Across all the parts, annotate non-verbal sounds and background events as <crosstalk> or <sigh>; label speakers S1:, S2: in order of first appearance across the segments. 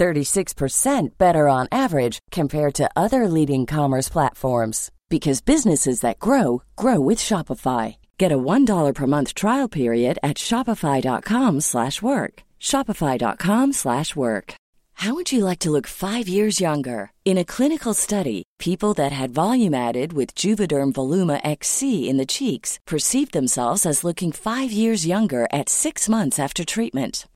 S1: 36% better on average compared to other leading commerce platforms because businesses that grow grow with Shopify. Get a $1 per month trial period at shopify.com/work. shopify.com/work. How would you like to look 5 years younger? In a clinical study, people that had volume added with Juvederm Voluma XC in the cheeks perceived themselves as looking 5 years younger at 6 months after treatment.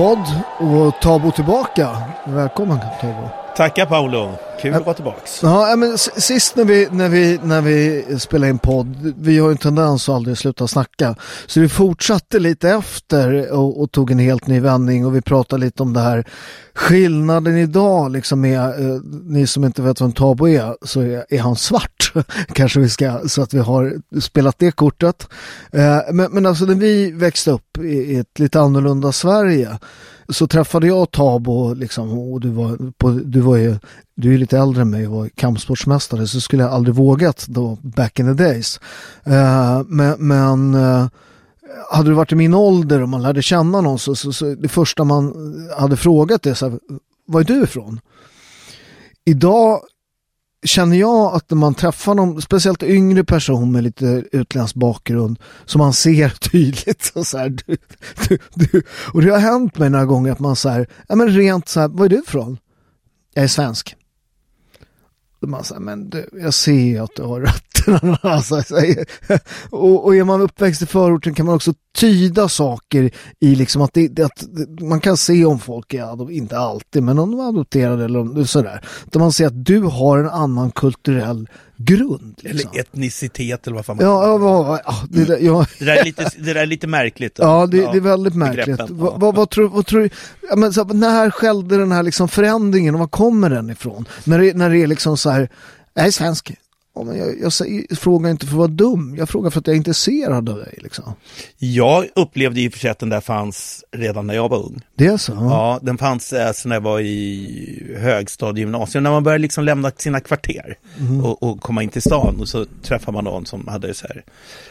S2: Podd och Tabo tillbaka. Välkommen Tabo.
S3: Tackar Paolo, kul att vara tillbaks.
S2: Ja, men sist när vi, när, vi, när vi spelade in podd, vi har ju en tendens att aldrig sluta snacka. Så vi fortsatte lite efter och, och, tog en helt ny vändning och vi pratade lite om det här skillnaden idag liksom är, eh, ni som inte vet vem Tabo är, så är, är han svart. <laughs> Kanske vi ska, så att vi har spelat det kortet. Eh, men, men alltså när vi växte upp i, i ett lite annorlunda Sverige så träffade jag Tabo liksom, och du var, på, du var ju du är lite äldre än mig och var kampsportsmästare så skulle jag aldrig vågat då back in the days. Uh, men, men uh, hade du varit i min ålder och man lärde känna någon så, så, så det första man hade frågat är så här, var är du ifrån? Idag känner jag att när man träffar någon, speciellt yngre person med lite utländsk bakgrund, som man ser <laughs> tydligt och så här, du, du, du. och det har hänt mig några gånger att man så ja men rent så här, var är du ifrån? Jag är svensk. Man säger, men du, jag ser ju att du har rötterna. <laughs> Alltså, <laughs> och, och är man uppväxt i förorten kan man också tyda saker i liksom att, det, att man kan se om folk är, inte alltid, men om de är adopterade eller om, sådär. Där man ser att du har en annan kulturell grund.
S3: Liksom. Eller etnicitet eller vad fan man
S2: ja, ja, ja, det, där, ja.
S3: det, där är lite, det där är lite märkligt. Då.
S2: Ja, det, det, är väldigt märkligt. Vad, vad, vad, tror, vad tror ja, men, så, När skedde den här liksom förändringen och var kommer den ifrån? När det, när det är liksom så här, jag är svensk, Ja, men jag, jag, jag, frågar inte för att vara dum, jag frågar för att jag är intresserad av dig. Liksom.
S3: Jag upplevde i och för sig att den där fanns redan när jag var ung.
S2: Det är så?
S3: Ja, den fanns alltså när jag var i högstadiegymnasium, när man började liksom lämna sina kvarter mm. och, och, komma in till stan och så träffar man någon som hade så här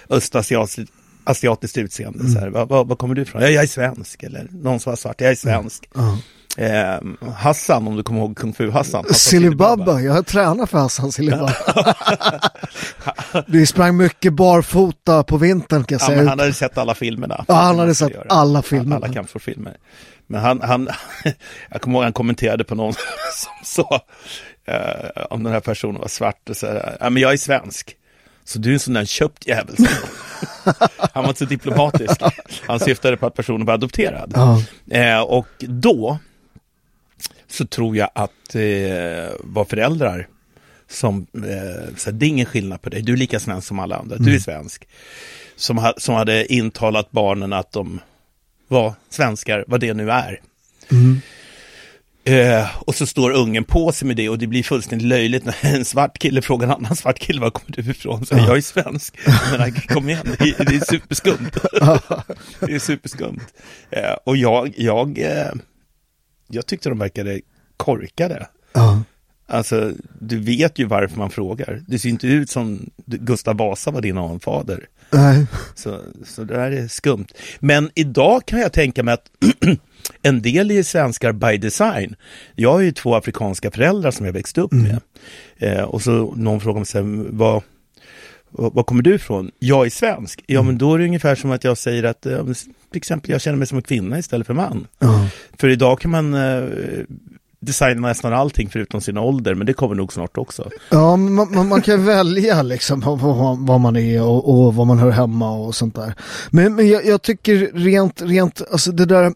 S3: östasiatiskt asiatiskt utseende. Mm. Så här, var, var, var, kommer du ifrån? Ja, jag är svensk. Eller någon som var svart, jag är svensk. Mm. Eh, Hassan, om du kommer ihåg Kung Fu Hassan.
S2: Silibaba, jag har tränat för Hassan Silibaba. <laughs> Vi sprang mycket barfota på vintern kan jag
S3: ja,
S2: säga.
S3: Men han hade sett alla filmerna.
S2: Ja, han hade sett alla filmer.
S3: Alla kampsportfilmer. Men han, han <laughs> jag kommer ihåg han kommenterade på någon <laughs> som sa eh, om den här personen var svart och så här, ja men jag är svensk. Så du är en sån där köpt jävel. han. Var inte så diplomatisk. Han syftade på att personen var adopterad.
S2: Ja.
S3: Eh, och då så tror jag att det var föräldrar som, eh, så det är ingen skillnad på dig, du är lika svensk som alla andra, du är svensk. Som, ha, som hade intalat barnen att de var svenskar, vad det nu är. Eh, och så står ungen på sig med det och det blir fullständigt löjligt när en svart kille frågar en annan svart kille var kommer du ifrån? Så jag är svensk. Men kom igen, det är, det är superskumt. <laughs> det är superskumt. Eh, och jag, jag, eh, jag tyckte de verkade korkade.
S2: Ja.
S3: Alltså, du vet ju varför man frågar. Det ser inte ut som Gustav Vasa var din anfader.
S2: Nej.
S3: Så, så det där är skumt. Men idag kan jag tänka mig att <clears throat> en del är svenskar by design. Jag har ju två afrikanska föräldrar som jag växte upp med. Eh, och så någon frågar mig sen, vad, vad kommer du ifrån? Jag är svensk. Ja, men då är det ungefär som att jag säger att, eh, till exempel, jag känner mig som en kvinna istället för man.
S2: Ja.
S3: För idag kan man eh, designa nästan allting förutom sin ålder, men det kommer nog snart också.
S2: Ja, man, man, man kan <laughs> välja liksom vad, vad, man är och, och vad man hör hemma och sånt där. Men, men jag, jag tycker rent, rent, alltså det där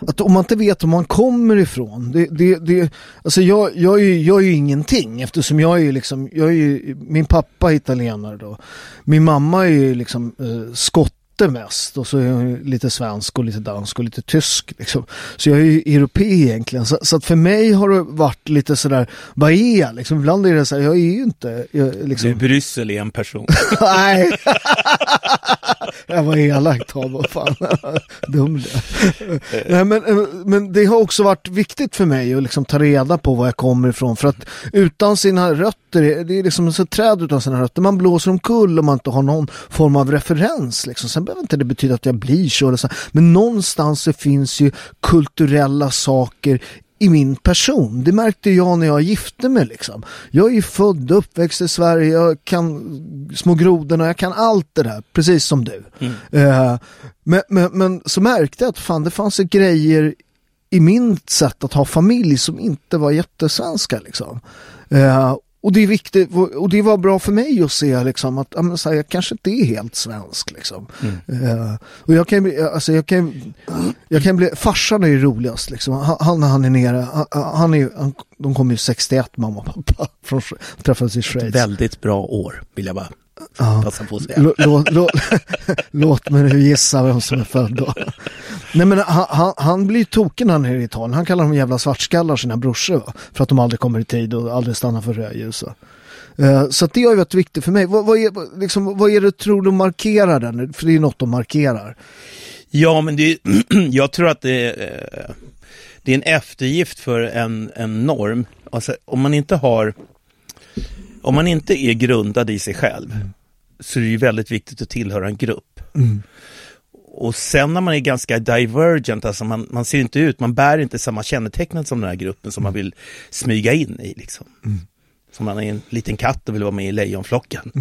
S2: att om man inte vet var man kommer ifrån, det, det, det, alltså jag, jag, är, ju- jag är ju ingenting eftersom jag är ju liksom, jag är ju, min pappa är italienare då, min mamma är ju liksom eh, skotte mest och så är jag lite svensk och lite dansk och lite tysk liksom. Så jag är ju europé egentligen, så, så att för mig har det varit lite sådär, vad är jag liksom? Ibland är det så här, jag är ju inte, jag, liksom,
S3: Du, Bryssel är en person. <laughs>
S2: Nej. Jag var elakt vad fan. Dum. Nej, men, men det har också varit viktigt för mig att liksom ta reda på var jag kommer ifrån. För att utan sina rötter, det är liksom ett träd utan sina rötter. Man blåser omkull om man inte har någon form av referens. Liksom. Sen behöver inte det betyda att jag blir så. Eller så. Men någonstans så finns ju kulturella saker i min person. Det märkte jag när jag gifte mig liksom. Jag är ju född och uppväxt i Sverige, jag kan små grodorna, jag kan allt det där, precis som du. Eh, men, men, men så märkte jag att fan det fanns ju grejer i min sätt att ha familj som inte var jättesvenska liksom. Eh, och det är viktigt, och det var bra för mig att se liksom att ja, men, här, jag kanske inte är helt svensk liksom. Och jag kan, bli- alltså, jag kan, jag kan bli, farsan är ju roligast liksom. Han, när han är nere, han, han är han, de kommer ju 61 mamma och pappa, <laughs> från, träffades i Schweiz.
S3: Väldigt bra år, vill jag bara passa på att säga.
S2: Lå- lå- lå- <laughs> Låt mig nu gissa vem som är född då. Nej men han, han, han blir token han är i Italien. Han kallar dem jävla svartskallar sina brorsor va? För att de aldrig kommer i tid och aldrig stannar för rödljus. Eh, Så att det har ju varit viktigt för mig. Vad, vad, är, liksom, vad är det tror du markerar den? För det är något de markerar.
S3: Ja, men det, <clears throat> jag tror att det eh, det är en eftergift för en, en norm. Alltså, om man inte har, om man inte är grundad i sig själv, så är det ju väldigt viktigt att tillhöra en grupp. Och sen när man är ganska divergent, alltså man, man ser inte ut, man bär inte samma kännetecken som den här gruppen som man vill smyga in i. Liksom. Som man är en liten katt och vill vara med i lejonflocken.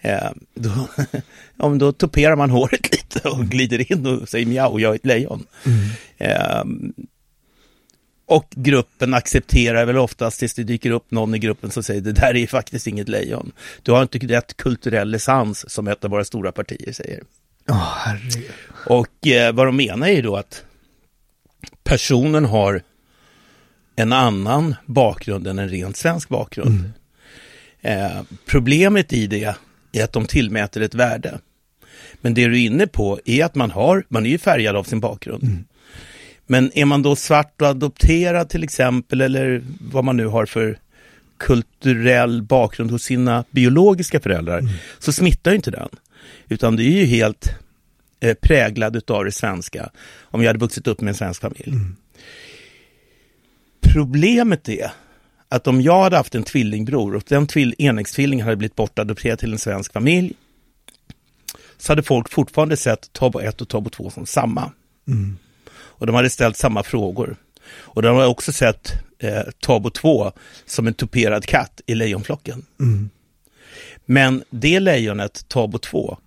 S3: Eh, då, <laughs> ja, då tuperar man håret <laughs> lite och glider in och säger mjau, jag är ett lejon. Eh, och gruppen accepterar väl oftast tills det dyker upp någon i gruppen som säger det där är faktiskt inget lejon. Du har inte rätt kulturell essens som ett av våra stora partier säger.
S2: Herregud.
S3: Och eh, vad de menar är ju då att personen har en annan bakgrund än en rent svensk bakgrund. Eh, problemet i det är att de tillmäter ett värde. Men det du är inne på är att man har, man är ju färgad av sin bakgrund. Men är man då svart och adopterad till exempel, eller vad man nu har för kulturell bakgrund hos sina biologiska föräldrar, så smittar ju inte den. Utan det är ju helt eh, präglad utav det svenska, om jag hade vuxit upp med en svensk familj. Problemet är att om jag hade haft en tvillingbror och den tvill- enäggstvilling hade blivit bortadopterad till en svensk familj, så hade folk fortfarande sett Tabo 1 och Tabo 2 som samma. Och de hade ställt samma frågor. Och de hade också sett eh, Tabo 2 som en tuperad katt i lejonflocken. Men det lejonet, Tabo 2,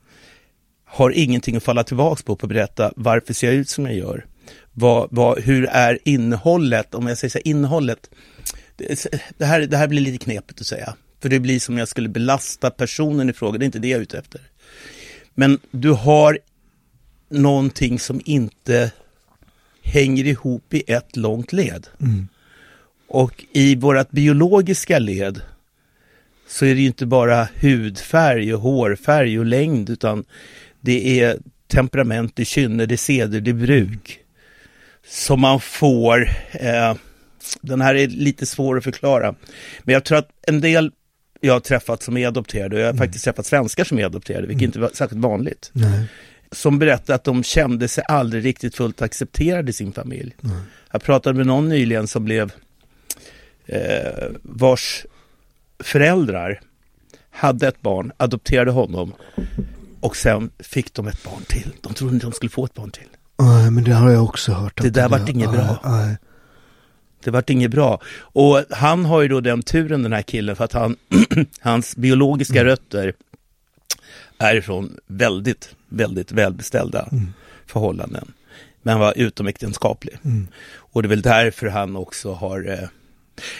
S3: har ingenting att falla tillbaka på, på att berätta varför ser jag ut som jag gör. Vad, vad, hur är innehållet, om jag säger så här, innehållet, det, här, det här blir lite knepigt att säga. För det blir som om jag skulle belasta personen i fråga, det är inte det jag är ute efter. Men du har någonting som inte hänger ihop i ett långt led.
S2: Mm.
S3: Och i vårt biologiska led så är det ju inte bara hudfärg och hårfärg och längd utan det är temperament, det är kynne, det är seder, det är bruk. Som man får, eh, den här är lite svår att förklara. Men jag tror att en del jag har träffat som är adopterade, och jag har mm. faktiskt träffat svenskar som är adopterade, vilket mm. inte var särskilt vanligt.
S2: Nej.
S3: Som berättade att de kände sig aldrig riktigt fullt accepterade i sin familj. Mm. Jag pratade med någon nyligen som blev eh, vars föräldrar hade ett barn, adopterade honom och sen fick de ett barn till. De trodde inte de skulle få ett barn till.
S2: Nej, men det har jag också hört.
S3: Det där vart inget bra. Nej. Det vart inget bra. Och han har ju då den turen den här killen för att han, <clears throat> hans biologiska mm. rötter är från väldigt, väldigt välbeställda mm. förhållanden. Men var utomäktenskaplig. Mm. Och det är väl därför han också har eh,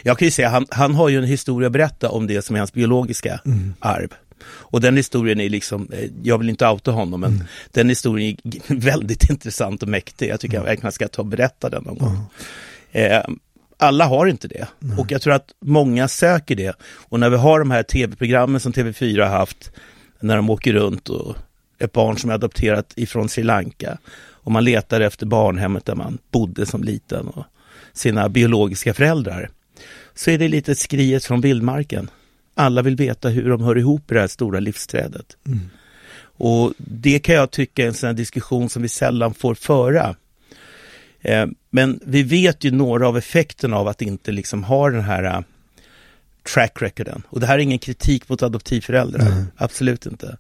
S3: jag kan ju säga, han, han har ju en historia att berätta om det som är hans biologiska mm. arv. Och den historien är liksom, eh, jag vill inte outa honom, men mm. den historien är <laughs> väldigt intressant och mäktig. Jag tycker mm. jag verkligen ska ta och berätta den någon gång. Eh, alla har inte det mm. och jag tror att många söker det. Och när vi har de här tv-programmen som TV4 har haft, när de åker runt och ett barn som är adopterat ifrån Sri Lanka och man letar efter barnhemmet där man bodde som liten och sina biologiska föräldrar så är det lite skriet från vildmarken. Alla vill veta hur de hör ihop i det här stora livsträdet. Mm. Och det kan jag tycka är en sån diskussion som vi sällan får föra. Eh, men vi vet ju några av effekterna av att inte liksom ha den här uh, track recorden. Och det här är ingen kritik mot adoptivföräldrar, mm. absolut inte.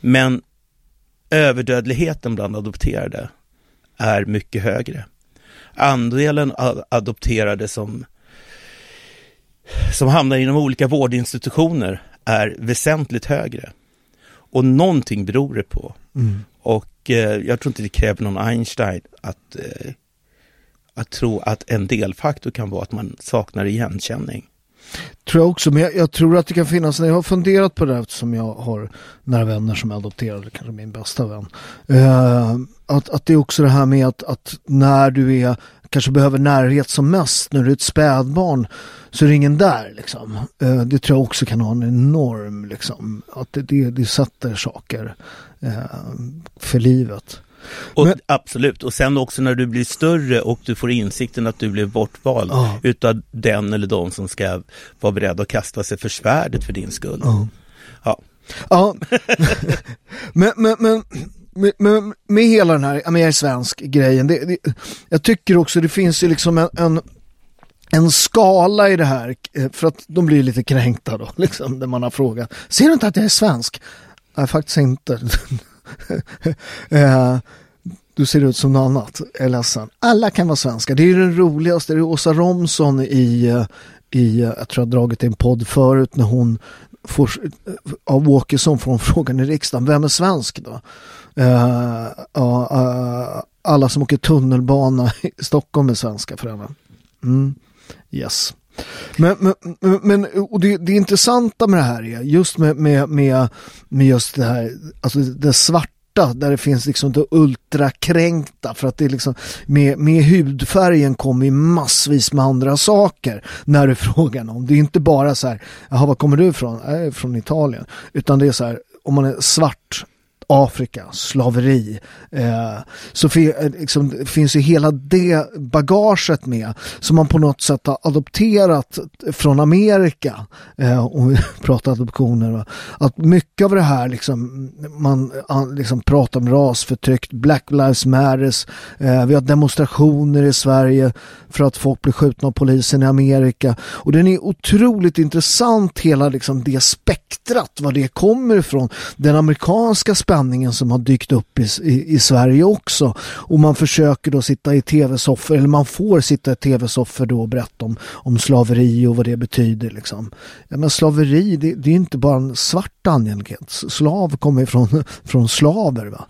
S3: Men överdödligheten bland adopterade är mycket högre. Andelen adopterade som som hamnar inom olika vårdinstitutioner är väsentligt högre. Och någonting beror det på. Mm. Och eh, jag tror inte det kräver någon Einstein att, eh, att tro att en delfaktor kan vara att man saknar igenkänning.
S2: Tror jag också, men jag, jag, tror att det kan finnas, när jag har funderat på det här eftersom jag har nära vänner som är adopterade, kanske min bästa vän. Eh, att, att det är också det här med att, att när du är kanske behöver närhet som mest när du är ett spädbarn så är det ingen där liksom. Eh, det tror jag också kan ha en enorm liksom, att det, det, det sätter saker eh, för livet.
S3: Och, Men, absolut, och sen också när du blir större och du får insikten att du blev bortvald ja. utav den eller de som ska vara beredda att kasta sig för svärdet för din skull. Ja.
S2: Ja, ja. <laughs> men, men, men med, med, med, hela den här, jag är svensk grejen, det, det, jag tycker också det finns ju liksom en, en, en, skala i det här, eh, för att de blir lite kränkta då, <laughs> liksom, när man har frågat. Ser du inte att jag är svensk? Nej, faktiskt inte. <laughs> <laughs> eh, du ser ut som något annat, jag är ledsen. Alla kan vara svenska, det är ju den roligaste, det är Åsa Romson i, i, jag tror jag har dragit en podd förut när hon får, eh, av Åkesson får hon frågan i riksdagen, vem är svensk då? Uh, uh, alla som åker tunnelbana i Stockholm är svenska föräldrar. Mm. Yes. Men, men, men och det, det intressanta med det här är just med, med, med, med just det här, alltså det svarta där det finns liksom det ultrakränkta för att det är liksom med, med hudfärgen kommer massvis med andra saker när du <laughs> frågar om. Det är inte bara så här, jaha var kommer du ifrån? Jag är från Italien. Utan det är så här, om man är svart Afrika, slaveri. Eh, så fi, eh, liksom, finns ju hela det bagaget med som man på något sätt har adopterat från Amerika. Eh, om vi <laughs> pratar adoptioner. Att mycket av det här liksom, man liksom pratar om rasförtryck, Black Lives Matters. Eh, vi har demonstrationer i Sverige för att folk blir skjutna av polisen i Amerika. Och den är otroligt intressant hela liksom, det spektrat, var det kommer ifrån. Den amerikanska spänningen sanningen som har dykt upp i, i, i Sverige också. Och man försöker då sitta i tv-soffor, eller man får sitta i tv-soffor då och berätta om, om slaveri och vad det betyder. Liksom. Ja, men slaveri, det, det är inte bara en svart angelägenhet. Slav kommer från, <laughs> från slaver. Va?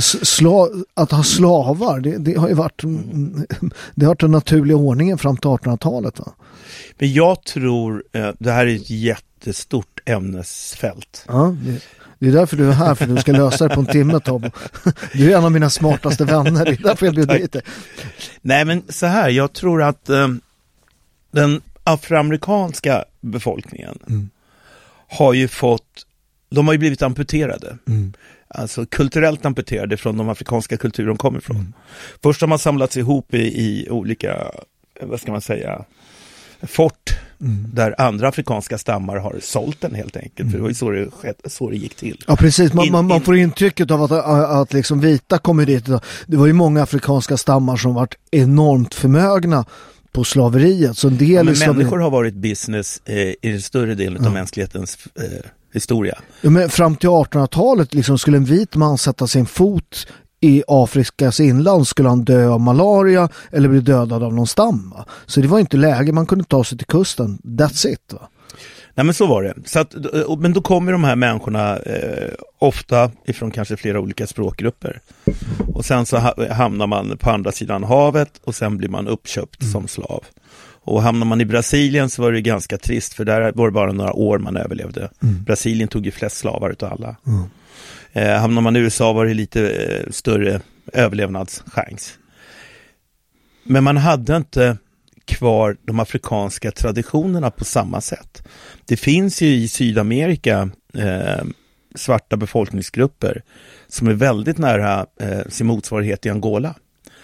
S2: sla, att ha slavar, det, det, har ju varit, mm. det har varit den naturliga ordningen fram till 1800-talet. Va?
S3: Men jag tror, eh, det här är ett jättestort ämnesfält.
S2: Ja, det, det är därför du är här, för du ska lösa det på en timme Tobbe. Du är en av mina smartaste vänner, det är därför jag bjöd dit dig.
S3: Nej men så här, jag tror att eh, den afroamerikanska befolkningen mm. har ju fått, de har ju blivit amputerade. Mm. Alltså kulturellt amputerade från de afrikanska kulturer de kommer ifrån. Mm. Först har man samlats ihop i, i olika, vad ska man säga, fort mm. där andra afrikanska stammar har sålt den helt enkelt. Mm. För det var ju så det, så det gick till.
S2: Ja precis, man, in, man, man får intrycket av att, att liksom vita kommer dit. Det var ju många afrikanska stammar som varit enormt förmögna på slaveriet. Så en del
S3: ja, men människor har varit business eh, i den större delen ja. av mänsklighetens eh, historia.
S2: Ja, men fram till 1800-talet liksom skulle en vit man sätta sin fot i Afrikas inland skulle han dö av malaria eller bli dödad av någon stam. Så det var inte läge, man kunde ta sig till kusten. That's it. Va?
S3: Nej men så var det. Så att, men då kommer de här människorna eh, ofta ifrån kanske flera olika språkgrupper. Och sen så ha, hamnar man på andra sidan havet och sen blir man uppköpt mm. som slav. Och hamnar man i Brasilien så var det ganska trist för där var det bara några år man överlevde. Mm. Brasilien tog ju flest slavar utav alla. Mm. Eh, hamnar man i USA var det lite eh, större överlevnadschans. Men man hade inte kvar de afrikanska traditionerna på samma sätt. Det finns ju i Sydamerika eh, svarta befolkningsgrupper som är väldigt nära eh, sin motsvarighet i Angola.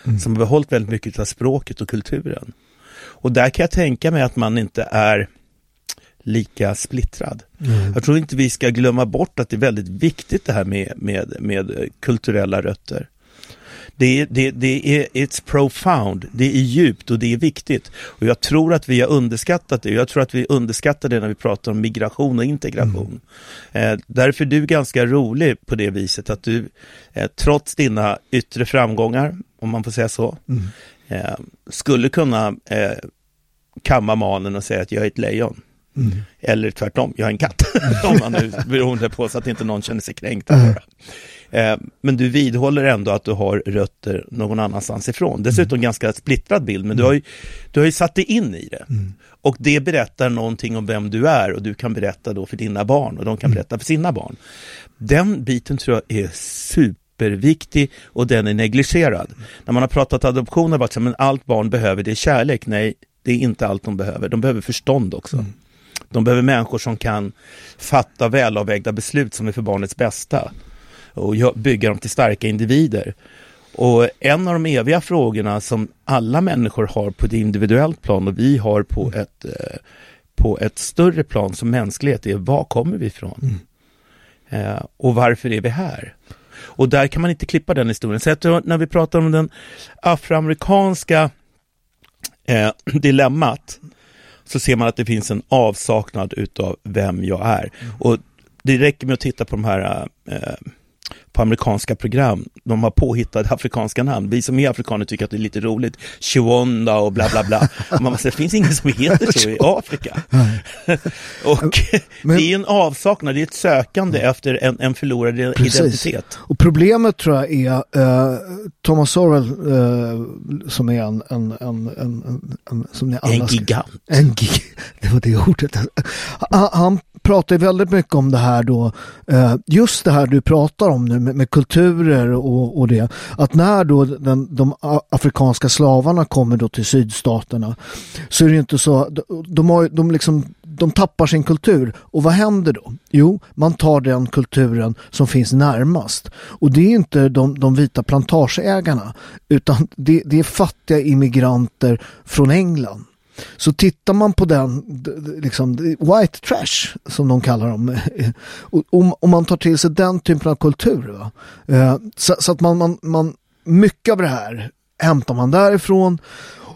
S3: Mm. Som har behållit väldigt mycket av språket och kulturen. Och där kan jag tänka mig att man inte är lika splittrad. Mm. Jag tror inte vi ska glömma bort att det är väldigt viktigt det här med, med, med kulturella rötter. Det är, det, det är, it's profound, det är djupt och det är viktigt. Och jag tror att vi har underskattat det. Jag tror att vi underskattar det när vi pratar om migration och integration. Mm. Eh, därför är du ganska rolig på det viset att du, eh, trots dina yttre framgångar, om man får säga så, mm. eh, skulle kunna eh, kamma manen och säga att jag är ett lejon. Mm. Eller tvärtom, jag är en katt. <laughs> Om man nu beroende på så att inte någon känner sig kränkt. Mm. Eh, men du vidhåller ändå att du har rötter någon annanstans ifrån. Dessutom mm. ganska splittrad bild, men du har, ju, du har ju satt dig in i det. Mm. Och det berättar någonting om vem du är och du kan berätta då för dina barn och de kan mm. berätta för sina barn. Den biten tror jag är superviktig och den är negligerad. När man har pratat adoption har det varit så att allt barn behöver det är kärlek. Nej, det är inte allt de behöver. De behöver förstånd också. Mm. De behöver människor som kan fatta välavvägda beslut som är för barnets bästa och bygga dem till starka individer. Och en av de eviga frågorna som alla människor har på ett individuellt plan och vi har på ett, eh, på ett större plan som mänsklighet är var kommer vi ifrån? Mm. Eh, och varför är vi här? Och där kan man inte klippa den historien. Så när vi pratar om den afroamerikanska eh, <clears throat> dilemmat så ser man att det finns en avsaknad utav vem jag är. Mm. Och det räcker med att titta på de här eh, på amerikanska program. De har påhittade <laughs> afrikanska namn. Vi som är afrikaner tycker att det är lite roligt. Chiwonda och bla bla bla. <laughs> Man säger, det finns ingen som heter så i Afrika. <laughs> och Men, det är en avsaknad, det är ett sökande efter en, en förlorad precis. identitet.
S2: Och problemet tror jag är uh, Thomas Sorrell uh, som är en, en, en, en, en som ni alla
S3: en gigant.
S2: En gig, det var det ordet. Han pratar väldigt mycket om det här då, uh, just det här du pratar om nu med, med kulturer och, och, det. Att när då den, de afrikanska slavarna kommer då till sydstaterna så är det inte så, de, har, de, liksom, de tappar sin kultur. Och vad händer då? Jo, man tar den kulturen som finns närmast. Och det är inte de, de vita plantageägarna utan det, det är fattiga immigranter från England så tittar man på den, liksom white trash som de kallar dem, <laughs> om, om man tar till sig den typen av kultur. Va? Eh, så, så, att man, man, man, mycket av det här hämtar man därifrån.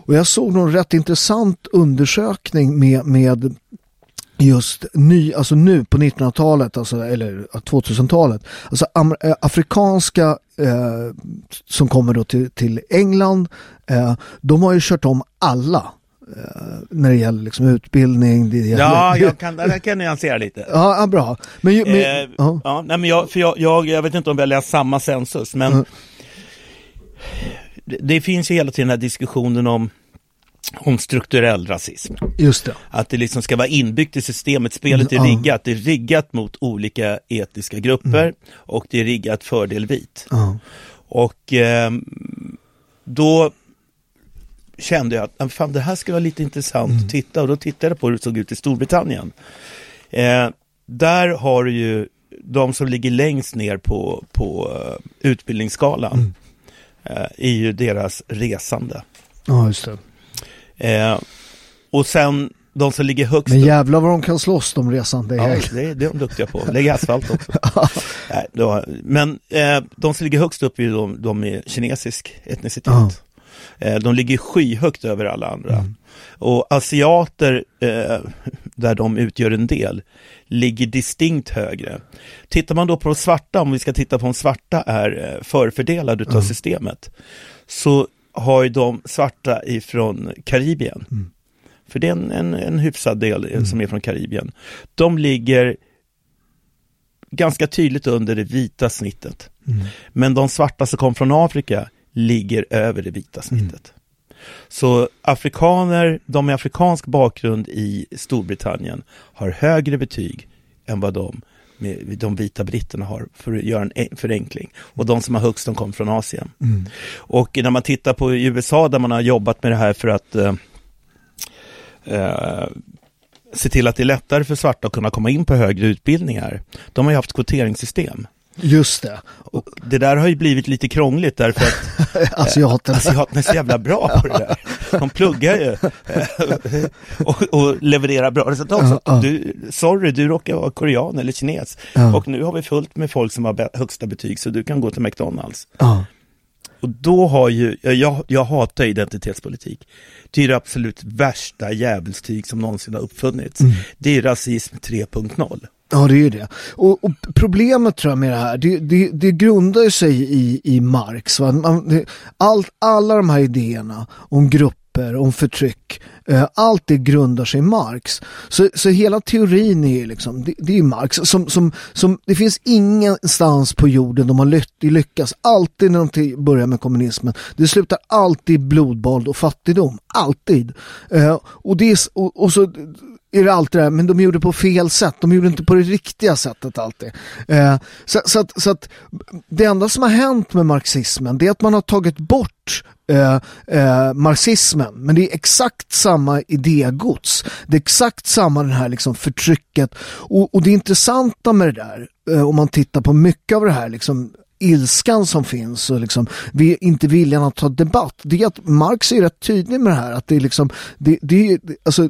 S2: Och jag såg någon rätt intressant undersökning med, med just ny, alltså nu på 1900-talet, alltså, eller 2000-talet. Alltså eh, afrikanska eh, som kommer då till, till England, eh, de har ju kört om alla när det gäller liksom utbildning. Det gäller...
S3: Ja, jag kan, jag kan nyansera lite. <laughs>
S2: Ja, bra. Men, men,
S3: Eh,
S2: ja.
S3: ja, nej, men jag, för jag, jag, jag vet inte om vi har läst samma census, men
S2: Mm.
S3: det, det finns ju hela tiden den här diskussionen om, om strukturell rasism.
S2: Just det.
S3: Att det liksom ska vara inbyggt i systemet, spelet är
S2: Mm,
S3: riggat. Det är riggat mot olika etniska grupper
S2: Mm.
S3: och det är riggat fördel vit.
S2: Ja.
S3: Och ehm, då kände jag att "Ah, fan, det här ska vara lite intressant
S2: Mm.
S3: att titta och då tittade jag på hur det såg ut i Storbritannien. Eh, där har du ju de som ligger längst ner på, på eh, utbildningsskalan
S2: Mm.
S3: eh, är ju deras resande.
S2: ja, just det.
S3: Eh, och sen de som ligger högst
S2: Men jävlar vad de kan slåss de resande.
S3: Ja, det, det är de duktiga på. Lägga asfalt också. <laughs> Nej, då, men eh, de som ligger högst upp är ju de, de med kinesisk etnicitet.
S2: Ja.
S3: Eh, de ligger skyhögt över alla andra.
S2: Mm.
S3: Och asiater, eh, där de utgör en del, ligger distinkt högre. Tittar man då på de svarta, om vi ska titta på om svarta är eh, förfördelade utav
S2: Mm.
S3: systemet, så har ju de svarta ifrån Karibien.
S2: Mm.
S3: För det är en, en, en hyfsad del eh, som är från Karibien. De ligger ganska tydligt under det vita snittet.
S2: Mm.
S3: Men de svarta som kom från Afrika ligger över det vita snittet. Så afrikaner, de med afrikansk bakgrund i Storbritannien har högre betyg än vad de med de vita britterna har, för att göra en en förenkling. Och de som har högst, de kommer från Asien.
S2: Mm.
S3: Och när man tittar på USA där man har jobbat med det här för att eh, eh, se till att det är lättare för svarta att kunna komma in på högre utbildningar. De har ju haft kvoteringssystem.
S2: Just det.
S3: Och det där har ju blivit lite krångligt därför att
S2: Asiaterna.
S3: asiaterna är så jävla bra på det där. De pluggar ju eh, och, och levererar bra resultat. Så. Du, sorry, du råkar vara korean eller kines. Och nu har vi fullt med folk som har högsta betyg så du kan gå till McDonalds. Och då har ju, jag, jag hatar identitetspolitik. Det är det absolut värsta djävulstyg som någonsin har uppfunnits.
S2: Mm.
S3: Det är rasism 3.0.
S2: Ja, det är ju det. Och, och problemet tror jag med det här, det, det, det grundar ju sig i, i Marx. Va? Man, det, allt, alla de här idéerna om grupper, om förtryck, eh, allt det grundar sig i Marx. Så, så hela teorin är ju liksom, det, det är Marx. Som, som, som, det finns ingenstans på jorden de har lyckats. Alltid när de börjar med kommunismen, det slutar alltid i blodbad och fattigdom. Alltid. Eh, och, det och, och så är det alltid det här, men de gjorde det på fel sätt. De gjorde inte på det riktiga sättet alltid. Eh, så, så, att, så att det enda som har hänt med marxismen det är att man har tagit bort eh, eh, marxismen. Men det är exakt samma idégods. Det är exakt samma det här liksom förtrycket. Och, och det intressanta med det där, eh, om man tittar på mycket av det här liksom ilskan som finns och liksom, vi inte viljan att ta debatt. Det är att Marx är rätt tydlig med det här. Att det är liksom, det, det alltså,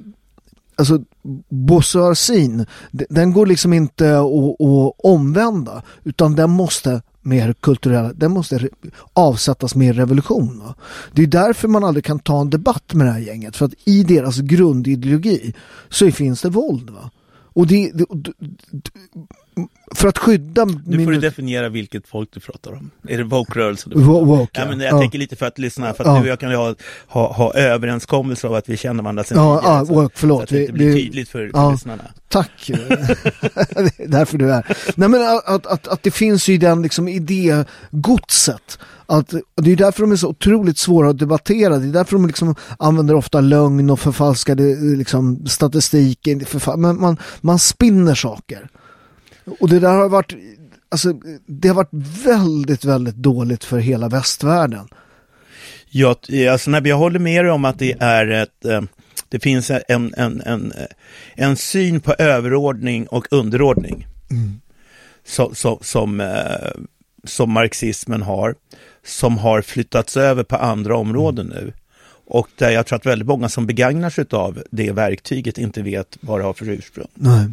S2: alltså Bosse Arsin, den går liksom inte att, att omvända utan den måste mer kulturella, den måste avsättas med revolution. Va? Det är därför man aldrig kan ta en debatt med det här gänget för att i deras grundideologi så finns det våld. Va? Och det, det, för att skydda...
S3: Nu får du definiera vilket folk du pratar om. Är det woke-rörelsen
S2: woke,
S3: ja, men Jag
S2: Ja.
S3: tänker lite för att lyssna, för att
S2: Ja.
S3: du och jag kan ha, ha, ha överenskommelser av att vi känner varandra sen
S2: Ja,
S3: tidigare,
S2: ja,
S3: så-
S2: woke, förlåt.
S3: Så att det inte blir tydligt för,
S2: ja.
S3: lyssnarna.
S2: Tack. <laughs> <laughs> det är därför du är. Nej men att, att, att, att det finns ju den liksom idégodset. Att, det är därför de är så otroligt svåra att debattera. Det är därför de liksom använder ofta lögn och förfalskade liksom, statistik. Förfal- men man, man spinner saker. Och det där har varit, alltså, det har varit väldigt, väldigt dåligt för hela västvärlden.
S3: Ja, alltså, nej, jag håller med dig om att det är ett, eh, det finns en, en, en, eh, en syn på överordning och underordning. Så, så, som, eh, som marxismen har, som har flyttats över på andra områden nu. Och där jag tror att väldigt många som begagnar sig av det verktyget inte vet vad det har för ursprung.
S2: Nej.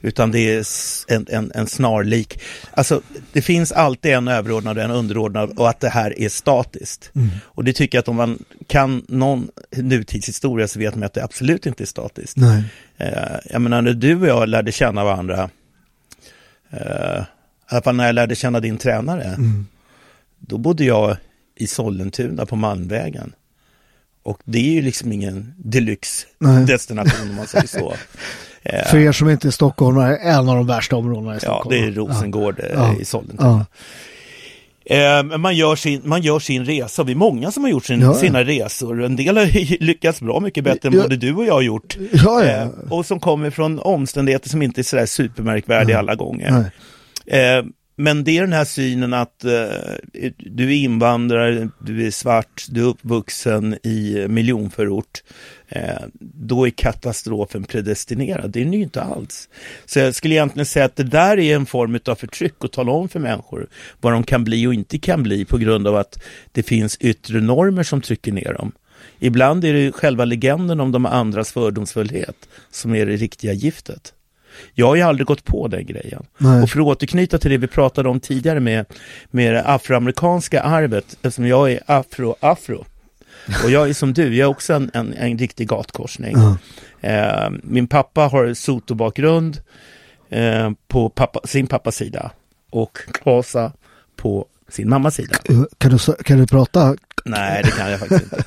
S3: Utan det är en, en, en snarlik. Alltså det finns alltid en överordnad och en underordnad och att det här är statiskt. Och det tycker jag att om man kan någon nutidshistoria så vet man att det absolut inte är statiskt.
S2: Nej.
S3: Eh, jag menar när du och jag lärde känna varandra, eh, i alla fall när jag lärde känna din tränare, då bodde jag i Sollentuna på Malmvägen. Och det är ju liksom ingen
S2: Nej.
S3: deluxe-destination om man säger så. <laughs> Eh,
S2: För er som inte är stockholmare, en av de värsta områdena i
S3: ja,
S2: Stockholm.
S3: det är Rosengård eh,
S2: Ja.
S3: i Sollentuna.
S2: Ja.
S3: Eh, man, gör sin, man gör sin resa, vi är många som har gjort sin,
S2: Ja, ja.
S3: sina resor. En del har <laughs> lyckats bra mycket bättre än
S2: Ja.
S3: både du och jag har gjort.
S2: Ja, ja.
S3: Eh, och som kommer från omständigheter som inte är sådär supermärkvärdiga alla gånger.
S2: Nej.
S3: Men det är den här synen att eh, du är invandrare, du är svart, du är uppvuxen i miljonförort. Eh, då är katastrofen predestinerad. Det är den ju inte alls. Så jag skulle egentligen säga att det där är en form av förtryck att tala om för människor vad de kan bli och inte kan bli på grund av att det finns yttre normer som trycker ner dem. Ibland är det själva legenden om de andras fördomsfullhet som är det riktiga giftet. Jag har ju aldrig gått på den grejen.
S2: Nej.
S3: Och för att återknyta till det vi pratade om tidigare med, med det afroamerikanska arvet, eftersom jag är afro-afro. Och jag är som du, jag är också en, en, en riktig gatkorsning.
S2: Ja.
S3: Eh, min pappa har Soto-bakgrund eh, på pappa, sin pappas sida och Klasa på sin mammas sida.
S2: Kan, du, kan du prata?
S3: Nej, det kan jag faktiskt inte.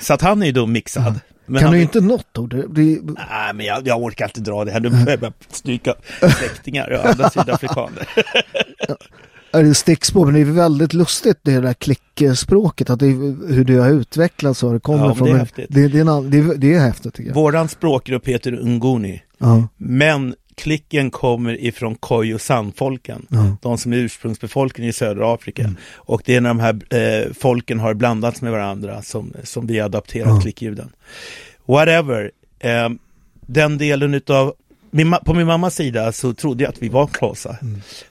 S3: Så att han är ju då mixad. Men
S2: kan du inte något ord? Det,
S3: Nej, men jag, jag orkar inte dra det här. Nu börjar jag stryka släktingar och andra sydafrikaner. <laughs>
S2: är det stickspår, men det är väldigt lustigt det där klickspråket, att det hur det har utvecklats och det kommer
S3: Ja,
S2: från.
S3: det är häftigt.
S2: det, det, är en, det, är- det är häftigt tycker jag.
S3: Våran språkgrupp heter Ungoni.
S2: Ja,
S3: Men klicken kommer ifrån Khoisan-folken.
S2: Ja.
S3: De som är ursprungsbefolkningen i södra Afrika. Och det är när de här eh, folken har blandats med varandra som, som vi adapterat
S2: Ja.
S3: klickljuden. Whatever. Eh, den delen utav min, på min mammas sida så trodde jag att vi var Xhosa.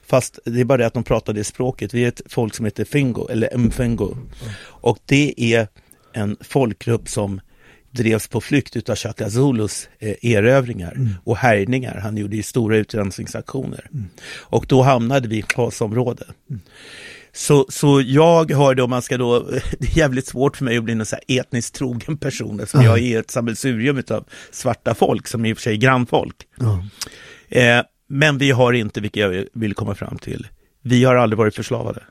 S3: Fast det är bara det att de pratade det språket. Vi är ett folk som heter Fingo, eller Mfengo. Och det är en folkgrupp som drevs på flykt utav Shaka Zulus eh, erövringar och härjningar. Han gjorde ju stora utrensningsaktioner. Och då hamnade vi i Xhosa-område. Så, så jag har då, man ska då, <laughs> det är jävligt svårt för mig att bli någon så här etniskt trogen person eftersom jag är ett sammelsurium av svarta folk som i och för sig är grannfolk. Eh, men vi har inte, vilket jag vill komma fram till, vi har aldrig varit förslavade.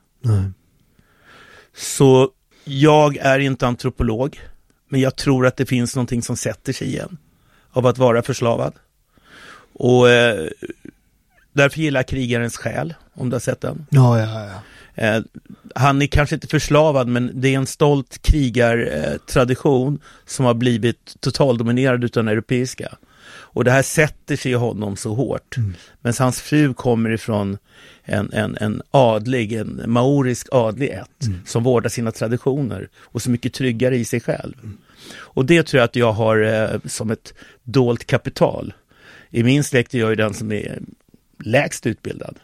S3: Så jag är inte antropolog, men jag tror att det finns någonting som sätter sig igen av att vara förslavad. Och eh, därför gillar jag krigarens själ, om du har sett den.
S2: Ja, ja, ja.
S3: Eh, han är kanske inte förslavad, men det är en stolt krigartradition som har blivit totaldominerad utav den europeiska. Och det här sätter sig i honom så hårt. Men hans fru kommer ifrån en, en, en adlig, en maorisk adlig ett, som vårdar sina traditioner och så mycket tryggare i sig själv. Och det tror jag att jag har eh, som ett dolt kapital. I min släkt är jag ju den som är lägst utbildad.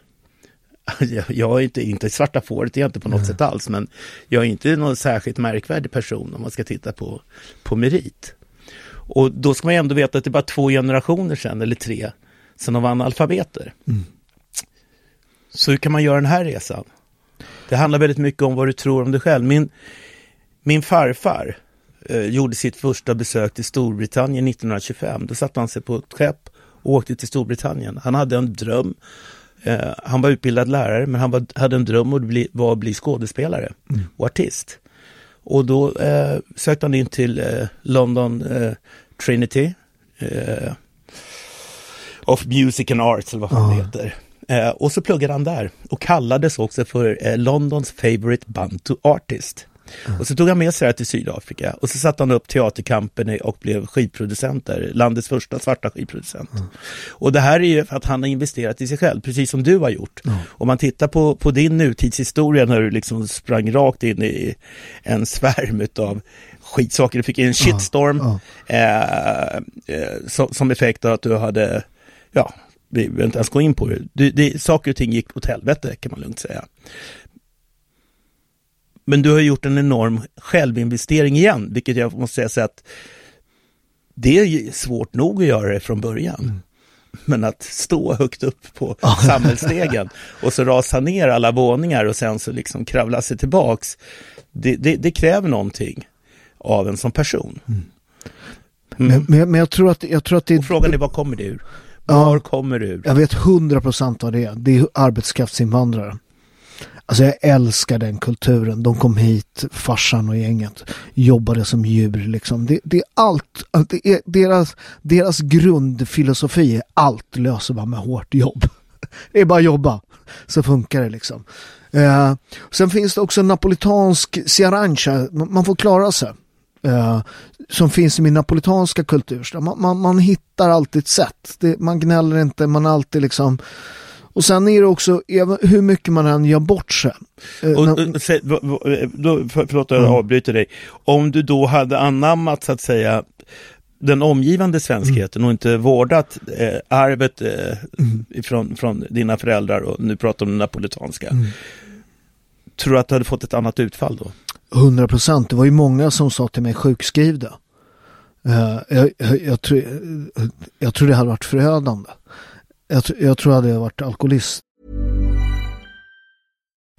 S3: <laughs> Jag, är inte, inte svarta fåret, är jag inte på något sätt alls, men jag är inte någon särskilt märkvärdig person om man ska titta på, på merit. Och då ska man ju ändå veta att det är bara två generationer sedan, eller tre, sedan de var analfabeter. Så hur kan man göra den här resan? Det handlar väldigt mycket om vad du tror om dig själv. Min, min farfar eh, gjorde sitt första besök till Storbritannien 1925. Då satte han sig på ett skepp och åkte till Storbritannien. Han hade en dröm. Eh, han var utbildad lärare, men han var, hade en dröm att bli, var att bli skådespelare och artist. Och då eh, sökte han in till eh, London eh, Trinity eh, of Music and Arts, eller vad fan det heter. Eh, och så pluggade han där och kallades också för eh, Londons favorite bantu artist. Och så tog han med sig det här till Sydafrika och så satte han upp Teaterkampen och blev skivproducent där, landets första svarta skivproducent. Och det här är ju för att han har investerat i sig själv, precis som du har gjort. Om man tittar på, på din nutidshistoria när du liksom sprang rakt in i en svärm av skitsaker, du fick en shitstorm Eh, eh, som, som effekt av att du hade, ja, vi behöver inte ens gå in på det. det, det saker och ting gick åt helvete kan man lugnt säga. Men du har gjort en enorm självinvestering igen, vilket jag måste säga så att det är svårt nog att göra det från början. Men att stå högt upp på <laughs> samhällsstegen och så rasa ner alla våningar och sen så liksom kravla sig tillbaks. Det, det, det kräver någonting av en som person.
S2: Men, men, men jag tror att, jag tror att det
S3: Och frågan är, var kommer det ur?
S2: Ja.
S3: Var kommer det ur?
S2: Jag vet 100% av det. Det är arbetskraftsinvandrare. Alltså jag älskar den kulturen. De kom hit, farsan och gänget, jobbade som djur liksom. Det, det är allt, det är deras, deras grundfilosofi är allt löser man med hårt jobb. <laughs> Det är bara jobba, så funkar det liksom. Eh, sen finns det också napolitansk siarancha, man får klara sig. Eh, som finns i min napolitanska kultur. Man, man, man hittar alltid ett sätt. Det, man gnäller inte, man alltid liksom och sen är det också hur mycket man än gör bort sig.
S3: Eh, och, och, då, förlåt att jag mm. avbryter dig. Om du då hade anammat så att säga den omgivande svenskheten mm. och inte vårdat eh, arvet eh, mm. från, från dina föräldrar och nu pratar om det napolitanska. Mm. Tror du att du hade fått ett annat utfall då?
S2: 100 procent. Det var ju många som sa till mig sjukskrivda. Eh, jag, jag, jag, tror, jag tror det hade varit förödande. Jag, jag tror jag hade varit alkoholist.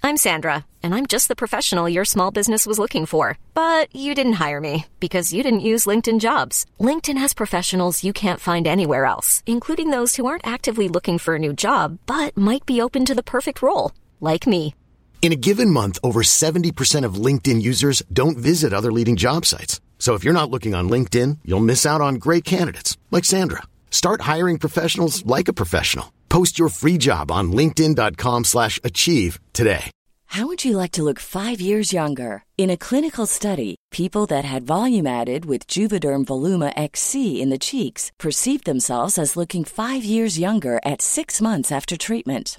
S4: I'm Sandra and I'm just the professional your small business was looking for. But you didn't hire me because you didn't use LinkedIn jobs. LinkedIn has professionals you can't find anywhere else, including those who aren't actively looking for a new job but might be open to the perfect role, like me.
S5: In a given month, over 70% of LinkedIn users don't visit other leading job sites. So if you're not looking on LinkedIn, you'll miss out on great candidates like Sandra. Start hiring professionals like a professional. Post your free job on linkedin.com/achieve today.
S1: How would you like to look 5 years younger? In a clinical study, people that had volume added with Juvederm Voluma XC in the cheeks perceived themselves as looking 5 years younger at 6 months after treatment.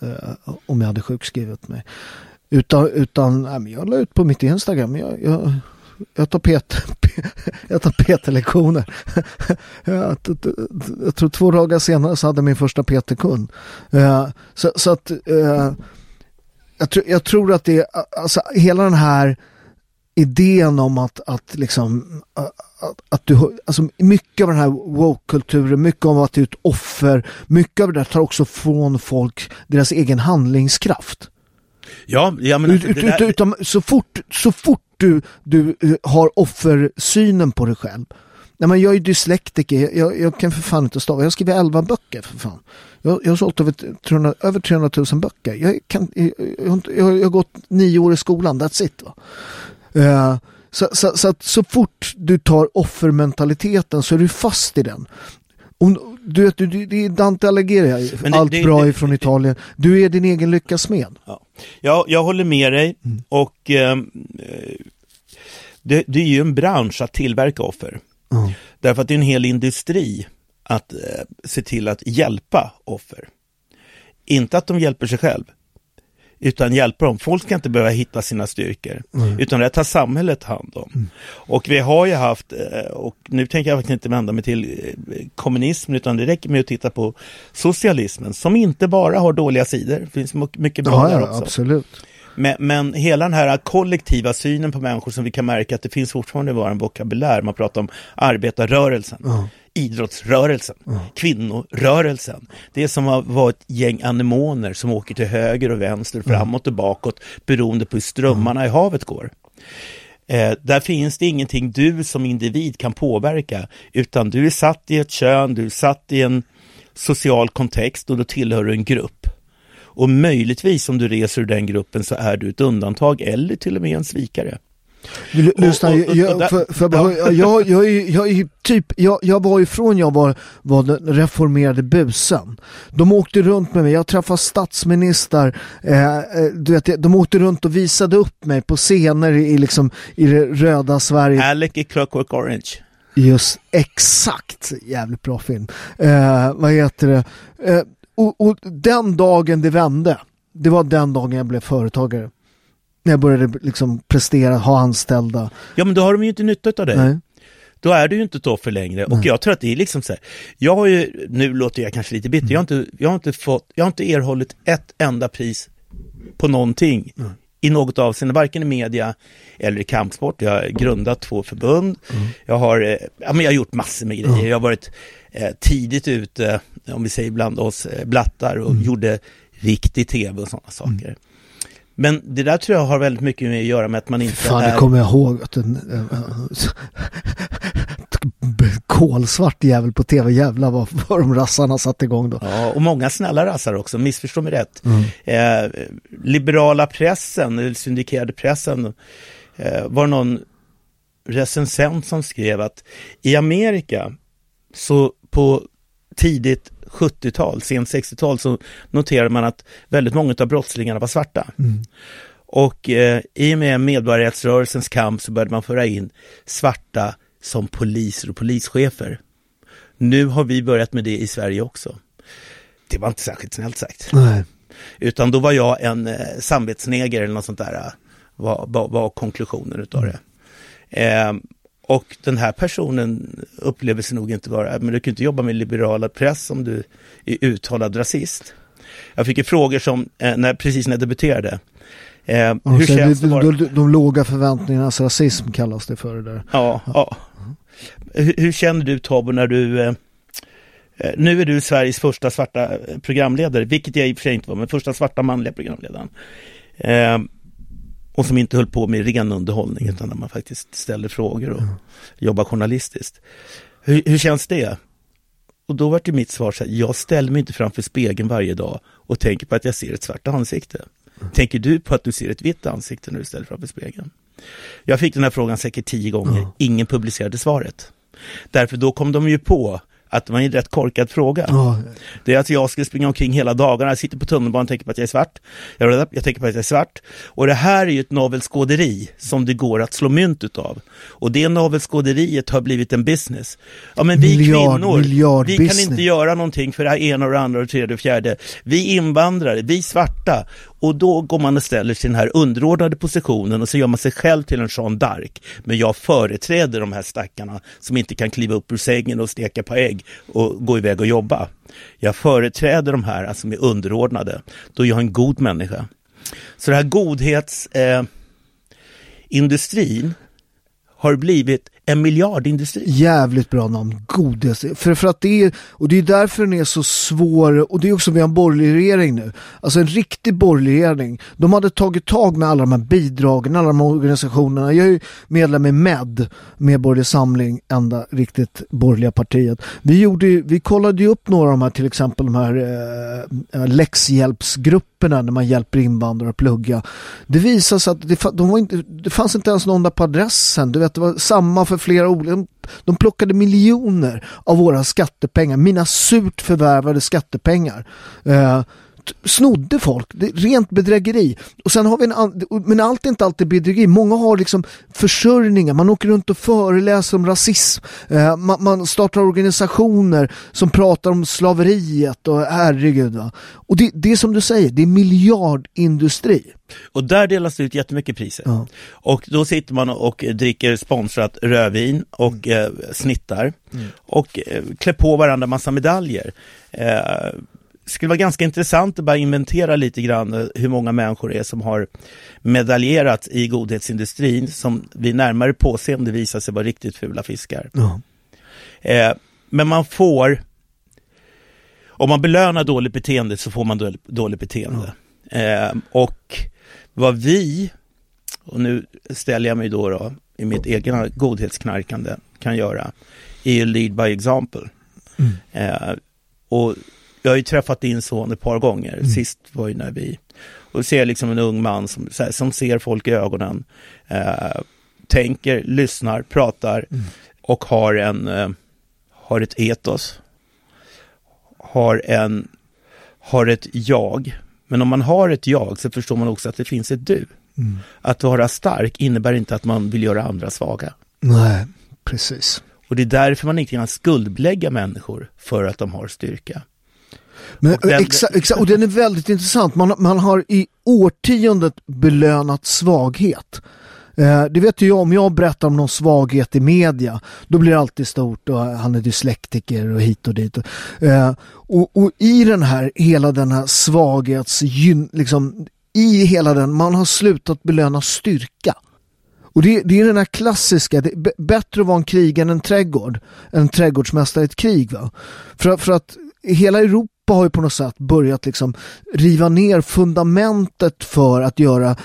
S2: Eh, om jag hade sjukskrivit mig. Utan, utan äh, jag la ut på mitt Instagram. Jag, jag, jag tar pet, jag tar PT-lektioner. <laughs> Jag, jag tror två dagar senare så hade jag min första PT-kund. Eh, så, så, att eh, jag, jag tror att det är, alltså hela den här idén om att, att liksom att, att du, alltså mycket av den här woke-kulturen, mycket av att du är ett offer, mycket av det där tar också från folk deras egen handlingskraft.
S3: Ja, ja men...
S2: Ut, ut, där... utan, så fort, så fort du, du uh, har offersynen på dig själv. Nej men jag är dyslektiker, jag, jag kan för fan inte stava. Jag skriver 11 böcker för fan. Jag, jag har sålt över 300, över 300 000 böcker. Jag, kan, jag, jag, jag, har gått nio år i skolan, that's it. Va? Uh, så, så, så, att så fort du tar offermentaliteten så är du fast i den. Om, du vet, du, det är Dante Alighieri, allt det, bra det, ifrån Italien. Du är din egen lyckas med.
S3: Ja. Jag, jag håller med dig mm. och eh, det, det, är ju en bransch att tillverka offer. Mm. Därför att det är en hel industri att eh, se till att hjälpa offer. Inte att de hjälper sig själv utan hjälpa dem. Folk ska inte behöva hitta sina styrkor, mm. utan det tar samhället hand om. Mm. Och vi har ju haft, eh, och nu tänker jag faktiskt inte vända mig till eh, kommunismen, utan det räcker med att titta på socialismen, som inte bara har dåliga sidor, det finns mycket bra ja, där också.
S2: Absolut.
S3: Men, men, hela den här kollektiva synen på människor som vi kan märka att det finns fortfarande i vår vokabulär, man pratar om arbetarrörelsen. Mm idrottsrörelsen, mm. kvinnorörelsen. Det som att vara ett gäng anemoner som åker till höger och vänster, mm. framåt och bakåt beroende på hur strömmarna mm. i havet går. Eh, där finns det ingenting du som individ kan påverka, utan du är satt i ett kön, du är satt i en social kontext och då tillhör du en grupp. Och möjligtvis om du reser ur den gruppen så är du ett undantag eller till och med en svikare.
S2: Lyssna, jag, för, för jag, jag, jag, jag, typ, jag, jag var ifrån jag var, var den reformerade busen. De åkte runt med mig, jag träffade statsminister, eh, eh du vet, de åkte runt och visade upp mig på scener i, liksom, i det röda Sverige.
S3: Alec i Clockwork Orange.
S2: Just exakt, jävligt bra film. Eh, vad heter det? Eh, och, och, den dagen det vände, det var den dagen jag blev företagare. När jag började liksom prestera, ha anställda.
S3: Ja men då har de ju inte nytta av dig. Nej. Då är du ju inte ett offer längre. Nej. Och jag tror att det är liksom så här, jag har ju, nu låter jag kanske lite bitter, mm. jag, har inte, jag, har inte fått, jag har inte erhållit ett enda pris på någonting. Mm i något avseende, varken i media eller i kampsport. Jag har grundat två förbund. Mm. Jag, har, eh, ja, men jag har gjort massor med grejer. Mm. Jag har varit eh, tidigt ute, om vi säger bland oss eh, blattar och mm. gjorde riktig tv och sådana saker. Men det där tror jag har väldigt mycket med att göra med att man inte
S2: Fan,
S3: är...
S2: det kommer jag ihåg. Att en, <laughs> kolsvart jävel på tv, jävlar vad, vad de rassarna satte igång då.
S3: Ja, och många snälla rassar också, missförstå mig rätt. Mm. Eh, liberala pressen, eller syndikerade pressen, eh, var någon recensent som skrev att i Amerika så på tidigt 70-tal, sent 60-tal så noterade man att väldigt många av brottslingarna var svarta. Mm. Och eh, i och med medborgarrättsrörelsens kamp så började man föra in svarta som poliser och polischefer. Nu har vi börjat med det i Sverige också. Det var inte särskilt snällt sagt.
S2: Nej.
S3: Utan då var jag en eh, samvetsneger eller något sånt där, eh, var, var, var konklusionen utav det. Eh, och den här personen upplever sig nog inte vara, men du kan inte jobba med liberala press om du är uttalad rasist. Jag fick ju frågor som, eh, när, precis när jag debuterade,
S2: Eh, hur känns det, det de, de, de, låga förväntningarnas rasism kallas det för det där.
S3: Ja, ja. Hur, hur, känner du Tobbe när du eh, eh, nu är du Sveriges första svarta programledare, vilket jag i och för sig inte var, men första svarta manliga programledaren. Eh, och som inte höll på med ren underhållning, utan när man faktiskt ställer frågor och mm. jobbar journalistiskt. Hur, hur, känns det? Och då var det mitt svar så här, jag ställer mig inte framför spegeln varje dag och tänker på att jag ser ett svart ansikte. Tänker du på att du ser ett vitt ansikte när du ställer framför spegeln? Jag fick den här frågan säkert tio gånger, ingen publicerade svaret. Därför då kom de ju på att det var en rätt korkad fråga. Oh. Det är att jag skulle springa omkring hela dagarna, jag sitter på tunnelbanan och tänker på att jag är svart. Jag, jag tänker på att jag är svart. Och det här är ju ett navelskåderi som det går att slå mynt utav. Och det navelskåderiet har blivit en business. Ja men vi miljard, kvinnor, miljard vi business. kan inte göra någonting för det här ena och det andra och det tredje och fjärde. Vi invandrare, vi svarta. Och då går man och ställer sig i den här underordnade positionen och så gör man sig själv till en Jean d'Arc. Men jag företräder de här stackarna som inte kan kliva upp ur sängen och steka på ägg och gå iväg och jobba. Jag företräder de här alltså, som är underordnade. Då är jag en god människa. Så den här godhetsindustrin eh, har blivit en miljardindustri.
S2: Jävligt bra namn, godis. För, för att det är, och det är därför den är så svår, och det är också vi har en borgerlig regering nu. Alltså en riktig borgerlig regering. De hade tagit tag med alla de här bidragen, alla de här organisationerna. Jag är ju medlem i MED, Medborgerlig Samling, enda riktigt borgerliga partiet. Vi, gjorde, vi kollade ju upp några av de här, till exempel de här eh, eh läxhjälpsgrupperna när man hjälper invandrare att plugga. Det visade sig att det, de var inte, det fanns inte ens någon där på adressen. Du vet, det var samma för flera olika... De plockade miljoner av våra skattepengar, mina surt förvärvade skattepengar. Eh, snodde folk, det är rent bedrägeri. Och sen har vi en men allt är inte alltid bedrägeri. Många har liksom försörjningar, man åker runt och föreläser om rasism. Eh, man, man, startar organisationer som pratar om slaveriet och herregud va. Och det, det är som du säger, det är miljardindustri.
S3: Och där delas det ut jättemycket priser. Ja. Och då sitter man och dricker sponsrat rödvin och mm. eh, snittar mm. och eh, klär på varandra massa medaljer. Eh, skulle vara ganska intressant att bara inventera lite grann eh, hur många människor det är som har medaljerat i godhetsindustrin som vid närmare påseende visar sig vara riktigt fula fiskar.
S2: Ja.
S3: Eh, men man får, om man belönar dåligt beteende så får man dåligt beteende. Ja. Eh, och vad vi, och nu ställer jag mig då, då i mitt egna godhetsknarkande, kan göra, är ju lead by example. Mm. Eh, och jag har ju träffat din son ett par gånger. Mm. Sist var ju när vi, och ser liksom en ung man som, här, som ser folk i ögonen, eh, tänker, lyssnar, pratar mm. och har en, eh, har ett etos. Har en, har ett jag. Men om man har ett jag så förstår man också att det finns ett du. Mm. Att vara stark innebär inte att man vill göra andra svaga.
S2: Nej, precis.
S3: Och det är därför man inte kan skuldbelägga människor för att de har styrka.
S2: Men,
S3: Och den-
S2: exa, exa, och den är väldigt intressant. Man, man har i årtiondet belönat svaghet. Eh, det vet ju jag, om jag berättar om någon svaghet i media, då blir det alltid stort och han är dyslektiker och hit och dit. Eh, och, och i den här, hela den här svaghets, liksom, i hela den, man har slutat belöna styrka. Och det, det är den här klassiska, det är bättre att vara en krig än en trädgård, en trädgårdsmästare i ett krig. Va? För, för att hela Europa har ju på något sätt börjat liksom riva ner fundamentet för att göra eh,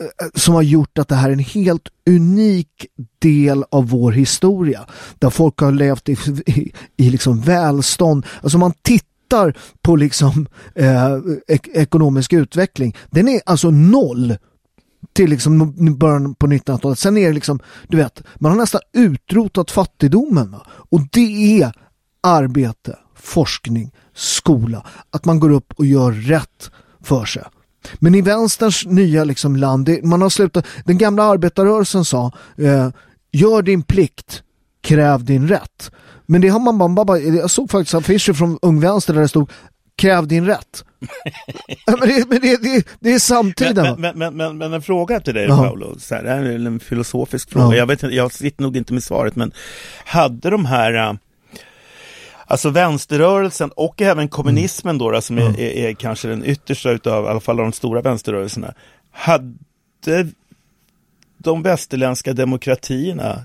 S2: eh, som har gjort att det här är en helt unik del av vår historia. Där folk har levt i, i, i liksom välstånd. Alltså man tittar på liksom eh, ek ekonomisk utveckling. Den är alltså noll till liksom början på 1900-talet. Sen är det liksom, du vet, man har nästan utrotat fattigdomen. Va? Och det är arbete, forskning, skola. Att man går upp och gör rätt för sig. Men i vänsterns nya liksom land, det, man har slutat, den gamla arbetarrörelsen sa, eh, gör din plikt, kräv din rätt. Men det har man bara, bara jag såg faktiskt affischer från Ung Vänster där det stod, kräv din rätt. <laughs> Men det, men det, det, det är samtiden.
S3: Men, men, men, men, en fråga till dig
S2: Ja.
S3: Paolo, så här, det här är en filosofisk fråga,
S2: Ja.
S3: jag, vet, inte- jag sitter nog inte med svaret, men hade de här äh, Alltså vänsterrörelsen och även kommunismen då, då som är, är, är kanske den yttersta utav, i alla fall de stora vänsterrörelserna. Hade de västerländska demokratierna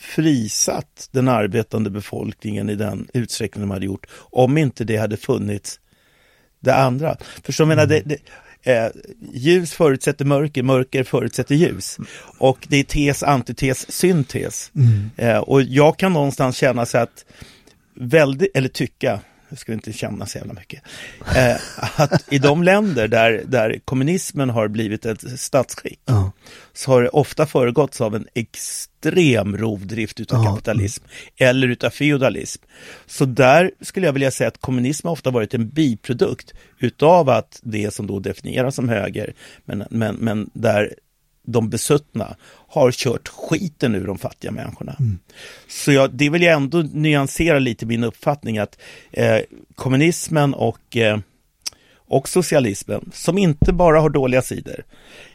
S3: frisatt den arbetande befolkningen i den utsträckning de hade gjort, om inte det hade funnits det andra. För så jag menar, det, det, eh, ljus förutsätter mörker, mörker förutsätter ljus. Och det är tes, antites, syntes. Eh, och jag kan någonstans känna så att väldigt, eller tycka, jag skulle inte känna så jävla mycket, eh, att i de länder där, där kommunismen har blivit ett statsskick
S2: Ja.
S3: så har det ofta föregåtts av en extrem rovdrift utav
S2: Ja.
S3: kapitalism eller utav feodalism. Så där skulle jag vilja säga att kommunism har ofta varit en biprodukt utav att det som då definieras som höger, men, men, men där de besuttna har kört skiten ur de fattiga människorna. Så jag, det vill jag ändå nyansera lite min uppfattning att eh, kommunismen och eh, och socialismen, som inte bara har dåliga sidor,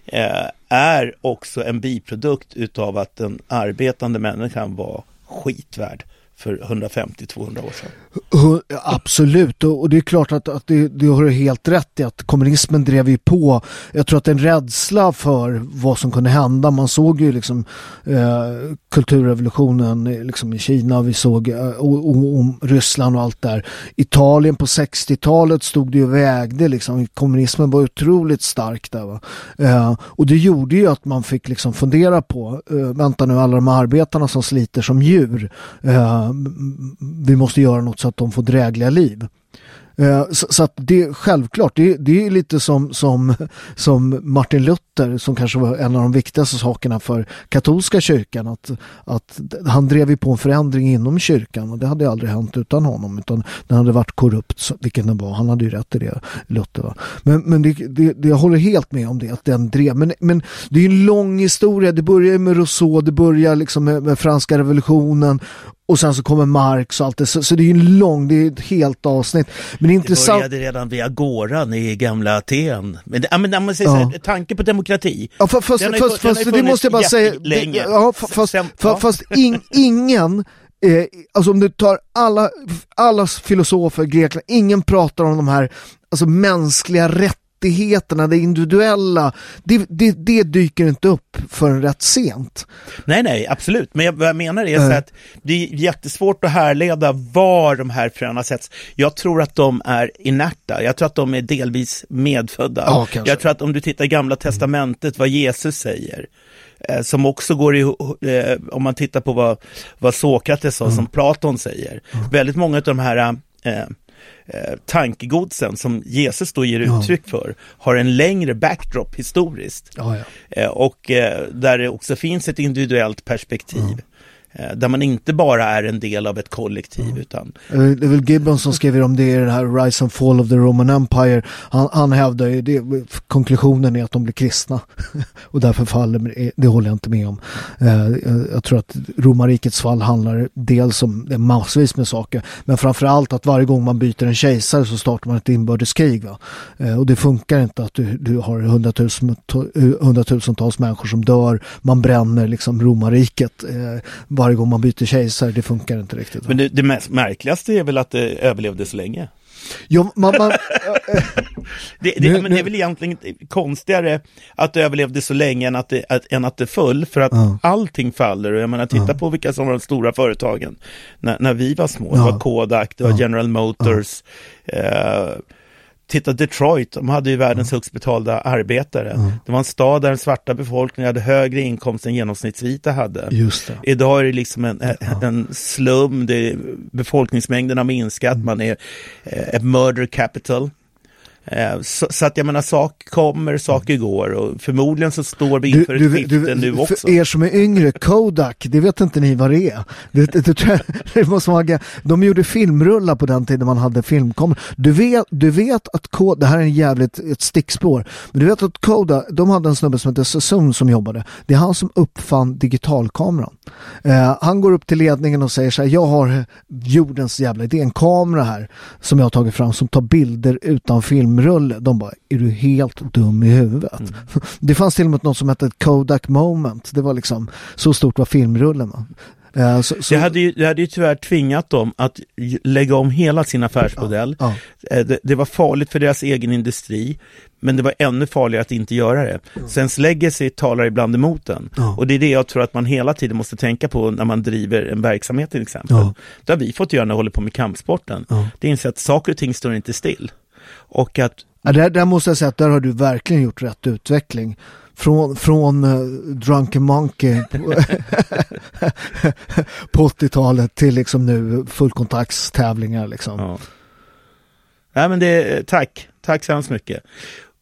S3: eh, är också en biprodukt utav att den arbetande människan var skitvärd för 150-200 år sedan.
S2: Absolut, och, det är klart att, att det, det har du helt rätt i att kommunismen drev ju på. Jag tror att en rädsla för vad som kunde hända, man såg ju liksom eh, kulturrevolutionen eh, liksom i Kina, vi såg eh, och, och, och Ryssland och allt där. Italien på 60-talet stod det ju och vägde liksom, kommunismen var otroligt stark där. Va? Eh, och det gjorde ju att man fick liksom fundera på, eh, vänta nu alla de här arbetarna som sliter som djur, eh, vi måste göra något så att de får drägliga liv. Eh, så, så att det självklart, det, det är lite som, som, som Martin Luther som kanske var en av de viktigaste sakerna för katolska kyrkan. Att, att han drev ju på en förändring inom kyrkan och det hade aldrig hänt utan honom. Utan den hade varit korrupt, vilken den var. Han hade ju rätt i det, Luther. Va? Men, men det, det, det, jag håller helt med om det, att den drev. Men, men det är en lång historia. Det börjar med Rousseau, det börjar liksom med, med franska revolutionen och sen så kommer Marx och allt det. Så, så det är en lång, det är ett helt avsnitt. Men det är
S3: Det
S2: intressant.
S3: började redan vid agoran i gamla Aten. Men, det, men man säger
S2: Ja.
S3: så här, tanke på demokrati.
S2: Ja, fa- fast,
S3: har ju
S2: fast, fast det måste jag bara säga. det- Ja, fa- fast,
S3: Sen- ja.
S2: fast in, <laughs> ingen, eh, alltså om du tar alla, alla filosofer i Grekland, ingen pratar om de här alltså mänskliga rättigheterna, det individuella. Det, det, det dyker inte upp förrän rätt sent.
S3: Nej, nej, absolut. Men jag, vad jag menar är
S2: Mm.
S3: så att det är jättesvårt att härleda var de här fröna sätts. Jag tror att de är inerta. Jag tror att de är delvis medfödda.
S2: Ja,
S3: jag tror att om du tittar i gamla testamentet, vad Jesus säger, eh, som också går ihop, eh, om man tittar på vad, vad Sokrates sa,
S2: Mm.
S3: som Platon säger. Väldigt många av de här eh, eh, tankegodsen som Jesus då ger
S2: Ja.
S3: uttryck för har en längre backdrop historiskt.
S2: Ja, ja.
S3: Eh, och eh, där det också finns ett individuellt perspektiv. Eh, där man inte bara är en del av ett kollektiv mm. utan...
S2: Det är väl Gibbon som skriver om det i det här Rise and Fall of the Roman Empire. Han, han hävdar ju det, konklusionen är att de blir kristna <laughs> och därför faller, det håller jag inte med om. Eh, jag tror att romarrikets fall handlar dels om massvis med saker men framförallt att varje gång man byter en kejsare så startar man ett inbördeskrig. Va? Eh, och det funkar inte att du, du har hundratusentals människor som dör, man bränner liksom romarriket varje gång man byter kejsare, det funkar inte riktigt.
S3: Men det, det mest märkligaste är väl att det överlevde så länge?
S2: Jo, man, man, <laughs>
S3: det, det, nu, men det är väl egentligen konstigare att det överlevde så länge än att det, att, än att det föll, för att uh. allting faller. Och jag menar, titta uh. på vilka som var de stora företagen när, när vi var små. Uh. Det var Kodak, det var General Motors, eh, Titta Detroit, de hade ju världens mm. högst betalda arbetare. Mm. Det var en stad där den svarta befolkningen hade högre inkomst än genomsnittsvita hade. Idag är det liksom en, en, en slum, det befolkningsmängden har minskat, mm. man är eh, ett murder capital. Eh, så, så, att jag menar, saker kommer, saker går och förmodligen så står vi inför du, ett skifte nu också.
S2: För er som är yngre, Kodak, det vet inte ni vad det är. Det, det, det, <laughs> det måste vara, de gjorde filmrullar på den tiden man hade filmkameror. Du vet, du vet att Kodak, det här är en jävligt ett stickspår, men du vet att Kodak, de hade en snubbe som hette Sassoon som jobbade. Det är han som uppfann digitalkameran. Eh, han går upp till ledningen och säger så här, jag har jordens jävla idé, en kamera här som jag har tagit fram som tar bilder utan film filmrulle. De bara, är du helt dum i huvudet? Mm. <laughs> Det fanns till och med något som hette Kodak Moment. Det var liksom, så stort var filmrullen.
S3: Så, så... Det, hade ju, det hade ju tyvärr tvingat dem att lägga om hela sin affärsmodell. Ja, ja. Eh, det, det, var farligt för deras egen industri, men det var ännu farligare att inte göra det. Mm. Sens legacy talar ibland emot den. Ja. Och det är det jag tror att man hela tiden måste tänka på när man driver en verksamhet till exempel. Ja. Det har vi fått göra när vi håller på med kampsporten. Ja. Det inser att saker och ting står inte still. Och att...
S2: Ja, där, där måste jag säga att där har du verkligen gjort rätt utveckling från, från eh, Drunken Monkey <laughs> på, 80-talet till liksom nu fullkontaktstävlingar liksom. Ja.
S3: Nej men det, tack, tack så hemskt mycket.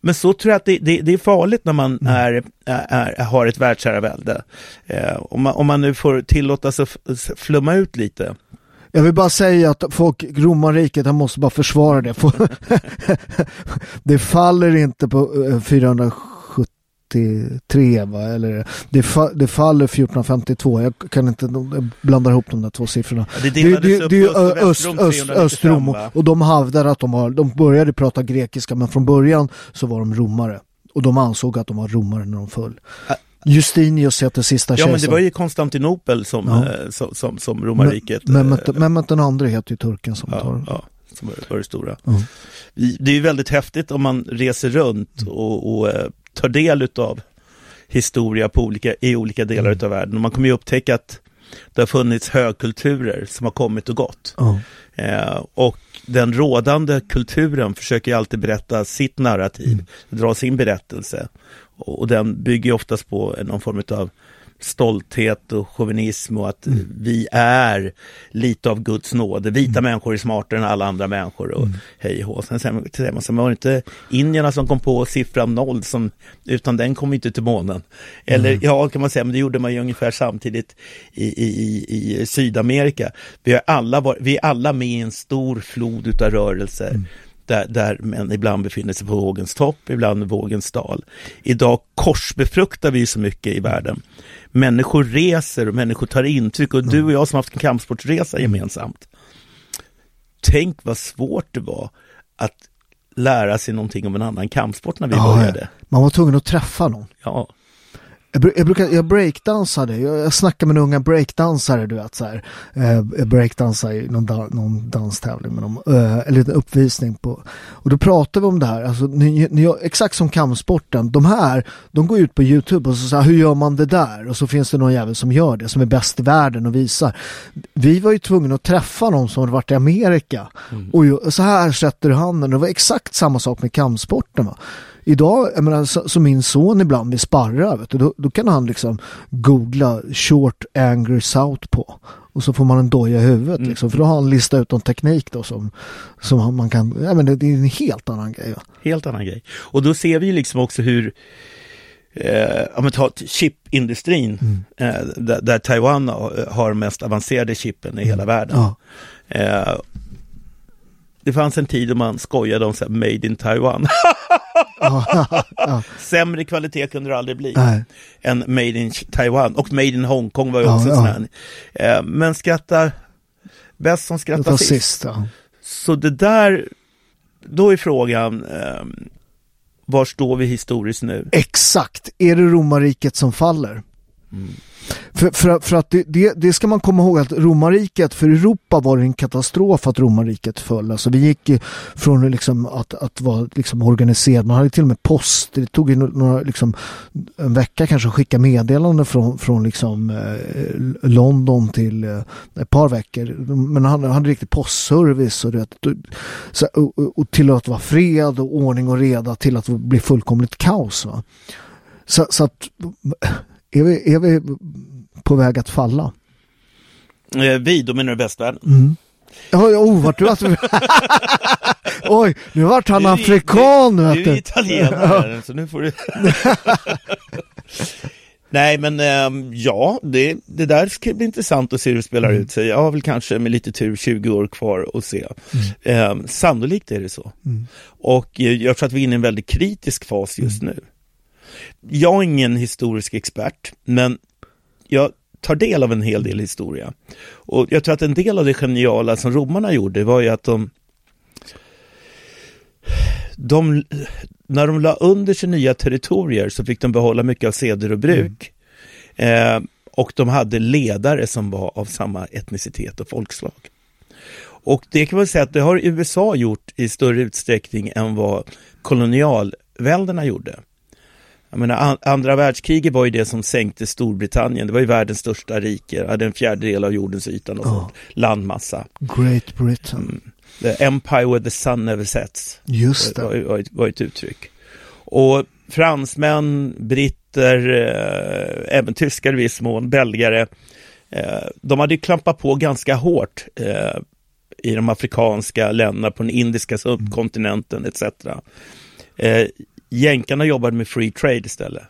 S3: Men så tror jag att det, det, det är farligt när man mm. är, är, har ett världsherravälde. Eh, om, man, om man nu får tillåta sig att flumma ut lite.
S2: Jag vill bara säga att folk, romarriket, han måste bara försvara det. <laughs> det faller inte på eh, 470 1453 va? Eller det, fa det faller 1452. Jag kan inte blanda ihop de där två siffrorna.
S3: Ja, det, det, det, det är ju Östrom öst,
S2: och de hävdar att de har, de började prata grekiska men från början så var de romare. Och de ansåg att de var romare när de föll. Justinius heter sista
S3: kejsaren. Ja, men det var ju Konstantinopel som, ja. Eh, som, som, som romarriket.
S2: Eh, Mehmet den andre heter ju turken som
S3: ja,
S2: tar
S3: ja, som var det stora. Mm. Det är ju väldigt häftigt om man reser runt mm. och, och eh, tar del av historia på olika, i olika delar mm. av världen. Och man kommer ju upptäcka att det har funnits högkulturer som har kommit och gått. Mm. Eh, och den rådande kulturen försöker ju alltid berätta sitt narrativ, mm. dra sin berättelse. Och den bygger oftast på någon form av stolthet och chauvinism och att mm. vi är lite av Guds nåde. Vita mm. människor är smartare än alla andra människor och mm. hej och Sen säger man, sen var det inte indierna som kom på siffran noll, som, utan den kom inte till månen. Eller mm. ja, kan man säga, men det gjorde man ju ungefär samtidigt i, i, i, i Sydamerika. Vi, har alla var, vi är alla med i en stor flod utav rörelser. Mm där, där män ibland befinner sig på vågens topp, ibland vågens dal. Idag korsbefruktar vi så mycket i världen. Människor reser och människor tar intryck och du och jag som haft en kampsportsresa gemensamt. Tänk vad svårt det var att lära sig någonting om en annan kampsport när vi ja, började.
S2: Man var tvungen att träffa någon.
S3: Ja.
S2: Jag, jag, brukar, jag breakdansade, jag, jag snackade med unga breakdansare du vet så här. Eh, jag breakdansade i någon, da, någon danstävling med dem, eh, eller en uppvisning på. Och då pratade vi om det här, alltså ni, ni, exakt som kampsporten, de här, de går ut på Youtube och så säger hur gör man det där? Och så finns det någon jävel som gör det, som är bäst i världen och visar. Vi var ju tvungna att träffa någon som hade varit i Amerika. Mm. Och så här sätter du handen, det var exakt samma sak med kampsporten va idag, jag menar, så, så min son ibland vill sparra, vet du, då, då, kan han liksom googla short anger south på och så får man en doja i huvudet mm. liksom, för då har han listat ut någon teknik då som, som man kan, ja men det, det är en helt annan grej. Va?
S3: Helt annan grej. Och då ser vi liksom också hur eh, ja, men ta chipindustrin,
S2: Mm.
S3: eh, där, där Taiwan har- har mest avancerade chippen i hela världen.
S2: Ja.
S3: Eh, det fanns en tid då man skojade om så här, made in Taiwan. <laughs> Sämre kvalitet kunde det aldrig bli
S2: Nej.
S3: än made in Taiwan. Och made in Hongkong var ju också
S2: ja.
S3: sån här. Eh, men skrattar bäst som skrattar sist.
S2: sist. Ja.
S3: Så det där, då är frågan, eh, var står vi historiskt nu?
S2: Exakt, är det romarriket som faller?
S3: Mm.
S2: För, för, för att det, det, det ska man komma ihåg att romarriket, för Europa var det en katastrof att romarriket föll. Alltså vi gick från liksom att, att vara liksom organiserad, man hade till och med post, det tog ju några, liksom, en vecka kanske att skicka meddelanden från, från liksom, eh, London till eh, ett par veckor. Men han hade riktig postservice och, det, så, och, och- och till att vara fred och ordning och reda till att bli fullkomligt kaos. Va? Så, så att är vi, är vi på väg att falla?
S3: Eh, vi, då menar du västvärlden?
S2: Mm. Ja, oh, vart du att... <laughs> Oj, nu vart han
S3: Du
S2: afrikan.
S3: Du,
S2: vet
S3: du är
S2: du.
S3: italienare, så nu får du... <laughs> Nej, men ehm, ja, det, det där ska bli intressant att se hur det spelar
S2: Mm.
S3: ut sig. Jag har väl kanske med lite tur 20 år kvar att se. Ehm, sannolikt är det så.
S2: Mm.
S3: Och eh, jag tror att vi är inne i en väldigt kritisk fas just
S2: Mm.
S3: nu. Jag är ingen historisk expert, men jag tar del av en hel del historia. Och jag tror att en del av det geniala som romarna gjorde var ju att de de, när de la under sig nya territorier så fick de behålla mycket av seder och bruk. Eh, och de hade ledare som var av samma etnicitet och folkslag. Och det kan man säga att det har USA gjort i större utsträckning än vad kolonialväldena gjorde. Jag menar, an- andra världskriget var ju det som sänkte Storbritannien. Det var ju världens största rike, hade en fjärdedel av jordens yta och
S2: Ja.
S3: sånt. landmassa.
S2: Great Britain.
S3: The empire where the sun never sets
S2: Just
S3: var,
S2: det.
S3: var, ett- var ett uttryck. Och fransmän, britter, eh, även tyskar i viss mån, belgare, eh, de hade ju klampat på ganska hårt eh, i de afrikanska länderna, på den indiska subkontinenten etc. Jänkarna jobbade med free trade istället.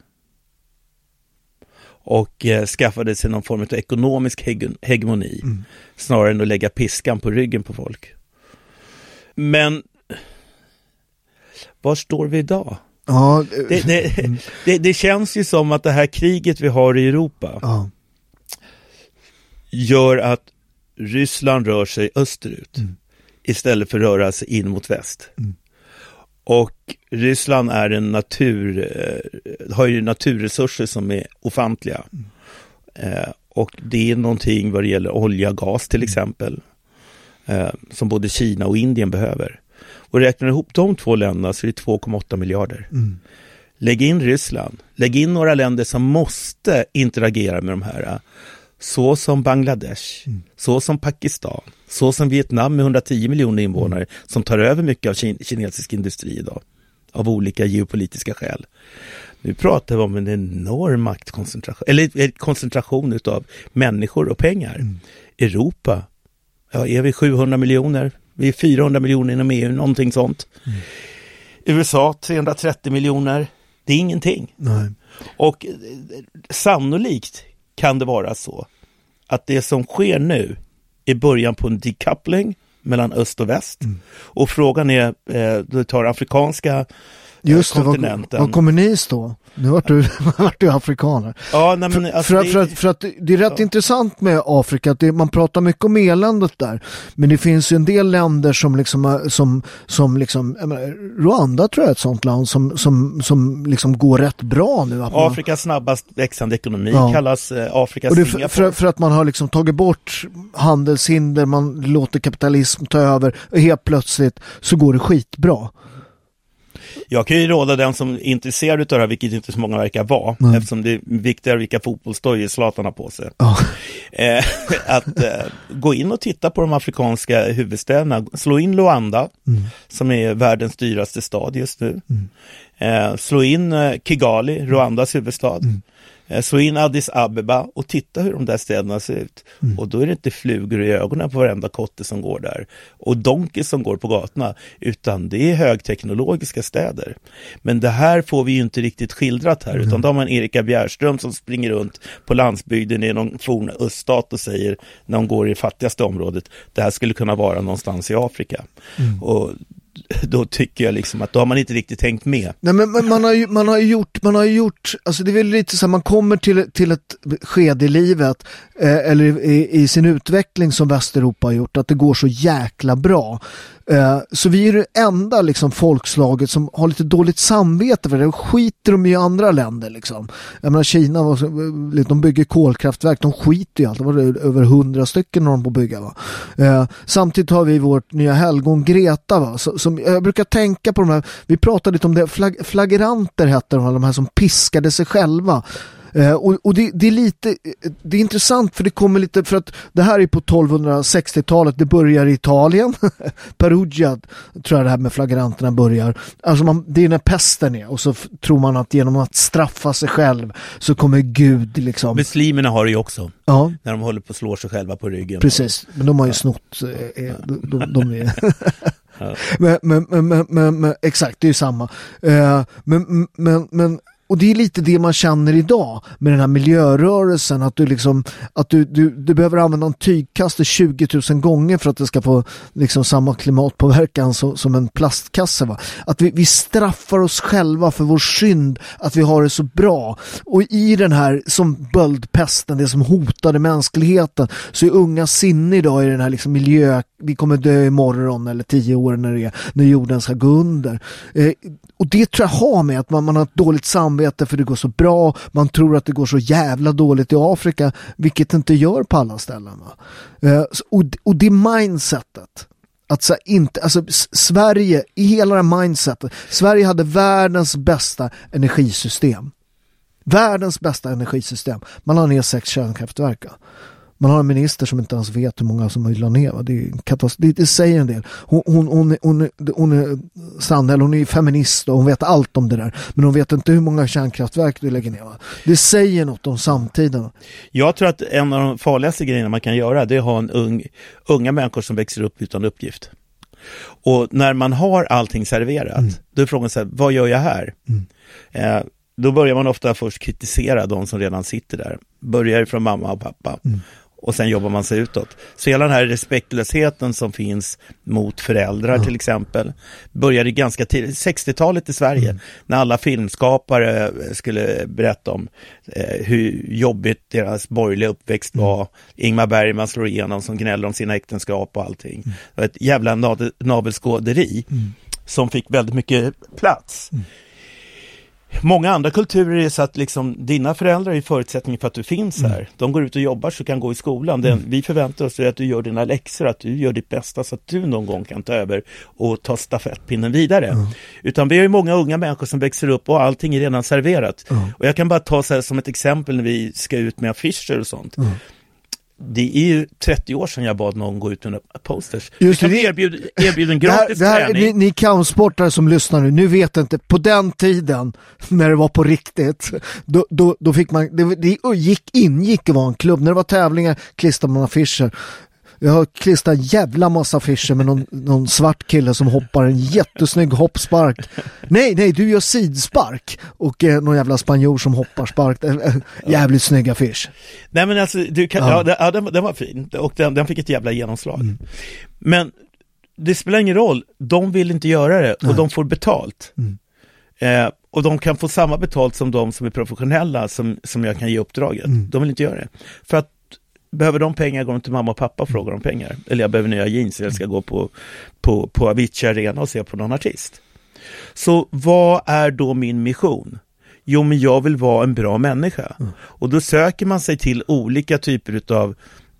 S3: Och eh, skaffade sig någon form av ekonomisk hege- hegemoni, snarare än att lägga piskan på ryggen på folk. Men var står vi idag?
S2: Ja,
S3: Det, det, <laughs> det, det känns ju som att det här kriget vi har i Europa
S2: ja.
S3: gör att Ryssland rör sig österut
S2: Mm.
S3: istället för att röra sig in mot väst.
S2: Mm.
S3: Och Ryssland är en natur, eh, har ju naturresurser som är ofantliga. Eh, och det är någonting vad det gäller olja och gas till exempel, eh, som både Kina och Indien behöver. Och räknar ihop de två länderna så är det 2,8 miljarder.
S2: Mm.
S3: Lägg in Ryssland, lägg in några länder som måste interagera med de här. Så som Bangladesh,
S2: Mm.
S3: så som Pakistan, så som Vietnam med 110 miljoner invånare
S2: Mm.
S3: som tar över mycket av kin- kinesisk industri idag. Av olika geopolitiska skäl. Nu pratar vi om en enorm maktkoncentration, eller koncentration utav människor och pengar.
S2: Mm.
S3: Europa, ja, är vi 700 miljoner? Vi är 400 miljoner inom EU, någonting sånt.
S2: Mm.
S3: USA 330 miljoner. Det är ingenting.
S2: Nej.
S3: Och eh, sannolikt kan det vara så att det som sker nu är början på en decoupling mellan öst och väst.
S2: Mm.
S3: Och frågan är, eh, du tar afrikanska
S2: Just det,
S3: kontinenten.
S2: vad kommer ni stå? Nu vart du, <laughs> vart du afrikaner.
S3: Ja, nej, men alltså
S2: för, att-
S3: det-
S2: för, att, för att det är rätt intressant med Afrika, att det, man pratar mycket om eländet där. Men det finns ju en del länder som liksom, som, som liksom, menar, Rwanda tror jag är ett sånt land som, som, som liksom går rätt bra nu. Att man,
S3: Afrikas snabbast växande ekonomi
S2: Ja.
S3: kallas eh, Afrikas
S2: och det för,
S3: Singapore.
S2: för, för att man har liksom tagit bort handelshinder, man låter kapitalism ta över och helt plötsligt så går det skitbra.
S3: Jag kan ju råda den som är intresserad av det här, vilket inte så många verkar vara,
S2: Nej.
S3: eftersom det är viktigare vilka fotbollsdojor Zlatan har på sig.
S2: Ja.
S3: Eh, <laughs> att eh, gå in och titta på de afrikanska huvudstäderna. Slå in Luanda,
S2: Mm.
S3: som är världens dyraste stad just nu. Eh, slå in eh, Kigali, Rwandas huvudstad. Eh, Så in Addis Abeba och titta hur de där städerna ser ut.
S2: Mm.
S3: Och då är det inte flugor i ögonen på varenda kotte som går där. Och donkeys som går på gatorna. Utan det är högteknologiska städer. Men det här får vi ju inte riktigt skildrat här.
S2: Mm.
S3: Utan då har man Erika Bjärström som springer runt på landsbygden i någon forn öststat och säger när hon går i det fattigaste området. Det här skulle kunna vara någonstans i Afrika.
S2: Mm.
S3: Och <laughs> då tycker jag liksom att då har man inte riktigt tänkt med.
S2: Nej men, men man, har ju, man har ju gjort, man har ju gjort, alltså det är väl lite så här, man kommer till, till ett skede i livet eh, eller i, i sin utveckling som Västeuropa har gjort, att det går så jäkla bra. Eh, så vi är det enda liksom folkslaget som har lite dåligt samvete för det, och skiter de i andra länder liksom. Jag menar Kina, var eh, liksom, de bygger kolkraftverk, de skiter i allt, det var över hundra stycken de på att bygga va. Eh, samtidigt har vi vårt nya helgon Greta va, så, som jag brukar tänka på de här, vi pratade lite om det, flag, flagranter hette de, de här som piskade sig själva. Eh, och och det, det är lite, det är intressant för det kommer lite, för att det här är på 1260-talet, det börjar i Italien, <laughs> Perugia tror jag det här med flagranterna börjar. Alltså man, det är när pesten är och så tror man att genom att straffa sig själv så kommer Gud liksom.
S3: Muslimerna har det ju också.
S2: Ja,
S3: När de håller på att slå sig själva på ryggen.
S2: precis. Men de har ju snott, eh, eh, de, de, de är... <laughs>
S3: Ja. <laughs>
S2: men, men, men, men, men, men exakt, det är ju samma. Eh, men, men, men och det är lite det man känner idag med den här miljörörelsen, att du liksom, att du, du, du behöver använda en tygkasse 20 000 gånger för att det ska få liksom samma klimatpåverkan som, som en plastkasse. Va? Att vi, vi straffar oss själva för vår synd, att vi har det så bra. Och i den här, som böldpesten, det som hotade mänskligheten, så är unga sinne idag i den här liksom miljö, vi kommer dö imorgon eller tio år när, det är, när jorden ska gå under. Eh, och det tror jag har med att man, man har ett dåligt samvete för det går så bra. Man tror att det går så jävla dåligt i Afrika, vilket det inte gör på alla ställen. Va? Eh, och, och det mindsetet. Att så inte, alltså Sverige, i hela det här mindsetet, Sverige hade världens bästa energisystem. Världens bästa energisystem. Man har ner sex kärnkraftverk. Man har en minister som inte ens vet hur många som vill la ner. Det, är katastrof. Det, det säger en del. Hon, hon, hon, hon, hon är Sandell, hon är feminist och hon vet allt om det där. Men hon vet inte hur många kärnkraftverk du lägger ner. Va? Det säger något om samtiden.
S3: Jag tror att en av de farligaste grejerna man kan göra det är att ha en ung, unga människor som växer upp utan uppgift. Och när man har allting serverat,
S2: Mm.
S3: då är frågan så här, vad gör jag här? Eh, då börjar man ofta först kritisera de som redan sitter där. Börjar från mamma och pappa.
S2: Mm.
S3: Och sen jobbar man sig utåt. Så hela den här respektlösheten som finns mot föräldrar till exempel, började ganska tidigt, 60-talet i Sverige,
S2: Mm.
S3: när alla filmskapare skulle berätta om eh, hur jobbigt deras borgerliga uppväxt
S2: Mm.
S3: var. Ingmar Bergman slår igenom som gnäller om sina äktenskap och allting. Det var ett jävla navel- navelskåderi
S2: Mm.
S3: som fick väldigt mycket plats. Många andra kulturer är så att liksom, dina föräldrar är förutsättningen för att du finns
S2: Mm.
S3: här. De går ut och jobbar så du kan gå i skolan. Den, vi förväntar oss att du gör dina läxor, att du gör ditt bästa så att du någon gång kan ta över och ta stafettpinnen vidare. Utan vi har ju många unga människor som växer upp och allting är redan serverat. Och jag kan bara ta så som ett exempel när vi ska ut med affischer och sånt. Det är ju 30 år sedan jag bad någon gå ut med posters.
S2: Just det,
S3: vi erbjuda en
S2: Det här,
S3: gratis
S2: det här,
S3: träning?
S2: ni, ni kampsportare som lyssnar nu, nu vet inte, på den tiden när det var på riktigt, då, då, då fick man, det, det gick, ingick att vara en klubb, när det var tävlingar klistrade man affischer. Jag har klistrat en jävla massa affischer med någon, någon svart kille som hoppar en jättesnygg hoppspark. Nej, nej, du gör sidspark. Och eh, någon jävla spanjor som hoppar spark. Eh, eh, Jävligt snygg affisch.
S3: Nej men alltså, du kan,
S2: Ja.
S3: ja. den, den, var fin och den, den fick ett jävla genomslag. Men det spelar ingen roll, de vill inte göra det och de får betalt. Eh, och de kan få samma betalt som de som är professionella som, som jag kan ge uppdraget. De vill inte göra det. För att behöver de pengar går de till mamma och pappa och frågar om pengar. Eller jag behöver nya jeans, eller jag ska gå på, på, på Avicii Arena och se på någon artist. Så vad är då min mission? Jo, men jag vill vara en bra människa. Och då söker man sig till olika typer av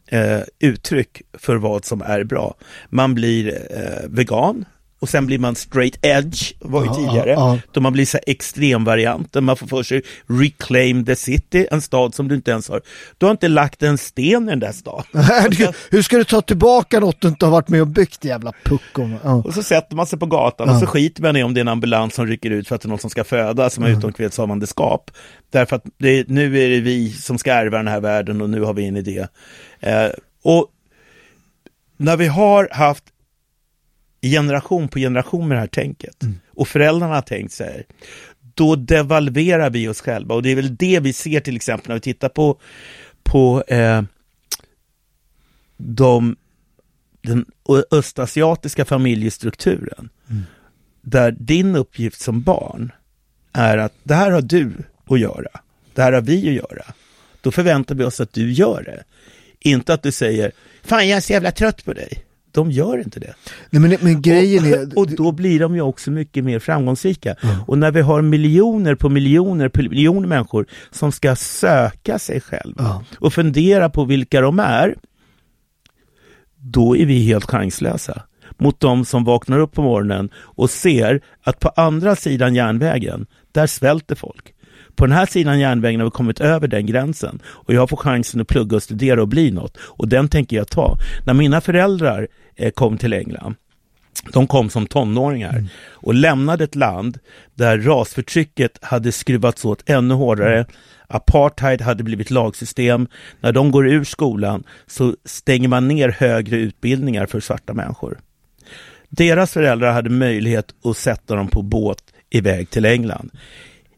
S3: eh, uttryck för vad som är bra. Man blir eh, vegan och sen blir man straight edge, var ju
S2: Ja,
S3: tidigare.
S2: ja.
S3: Då man blir så extremvarianten, man får för sig reclaim the city, en stad som du inte ens har. Du har inte lagt en sten i den där staden. <laughs>
S2: Du- Hur ska du ta tillbaka något du inte har varit med och byggt jävla pucko? Ja.
S3: Och så sätter man sig på gatan och så skiter man i om det är en ambulans som rycker ut för att det är någon som ska föda som har utomkvedshavandeskap. Därför att det, nu är det vi som ska ärva den här världen och nu har vi en idé. Eh, och när vi har haft generation på generation med det här tänket och föräldrarna har tänkt så här, då devalverar vi oss själva och det är väl det vi ser till exempel när vi tittar på, på eh, de den östasiatiska familjestrukturen. Där din uppgift som barn är att det här har du att göra. Det här har vi att göra. Då förväntar vi oss att du gör det. Inte att du säger, fan jag är så jävla trött på dig. De gör inte det.
S2: Nej, men, men grejen är...
S3: Och, <laughs> och då blir de ju också mycket mer framgångsrika. Och när vi har miljoner på miljoner på miljoner människor som ska söka sig själva
S2: Ja.
S3: och fundera på vilka de är, då är vi helt chanslösa mot de som vaknar upp på morgonen och ser att på andra sidan järnvägen, där svälter folk. På den här sidan järnvägen har vi kommit över den gränsen och jag får chansen att plugga och studera och bli något och den tänker jag ta. När mina föräldrar kom till England de kom som tonåringar och lämnade ett land där rasförtrycket hade skruvats åt ännu hårdare. Apartheid hade blivit lagsystem. När de går ur skolan så stänger man ner högre utbildningar för svarta människor. Deras föräldrar hade möjlighet att sätta dem på båt iväg till England.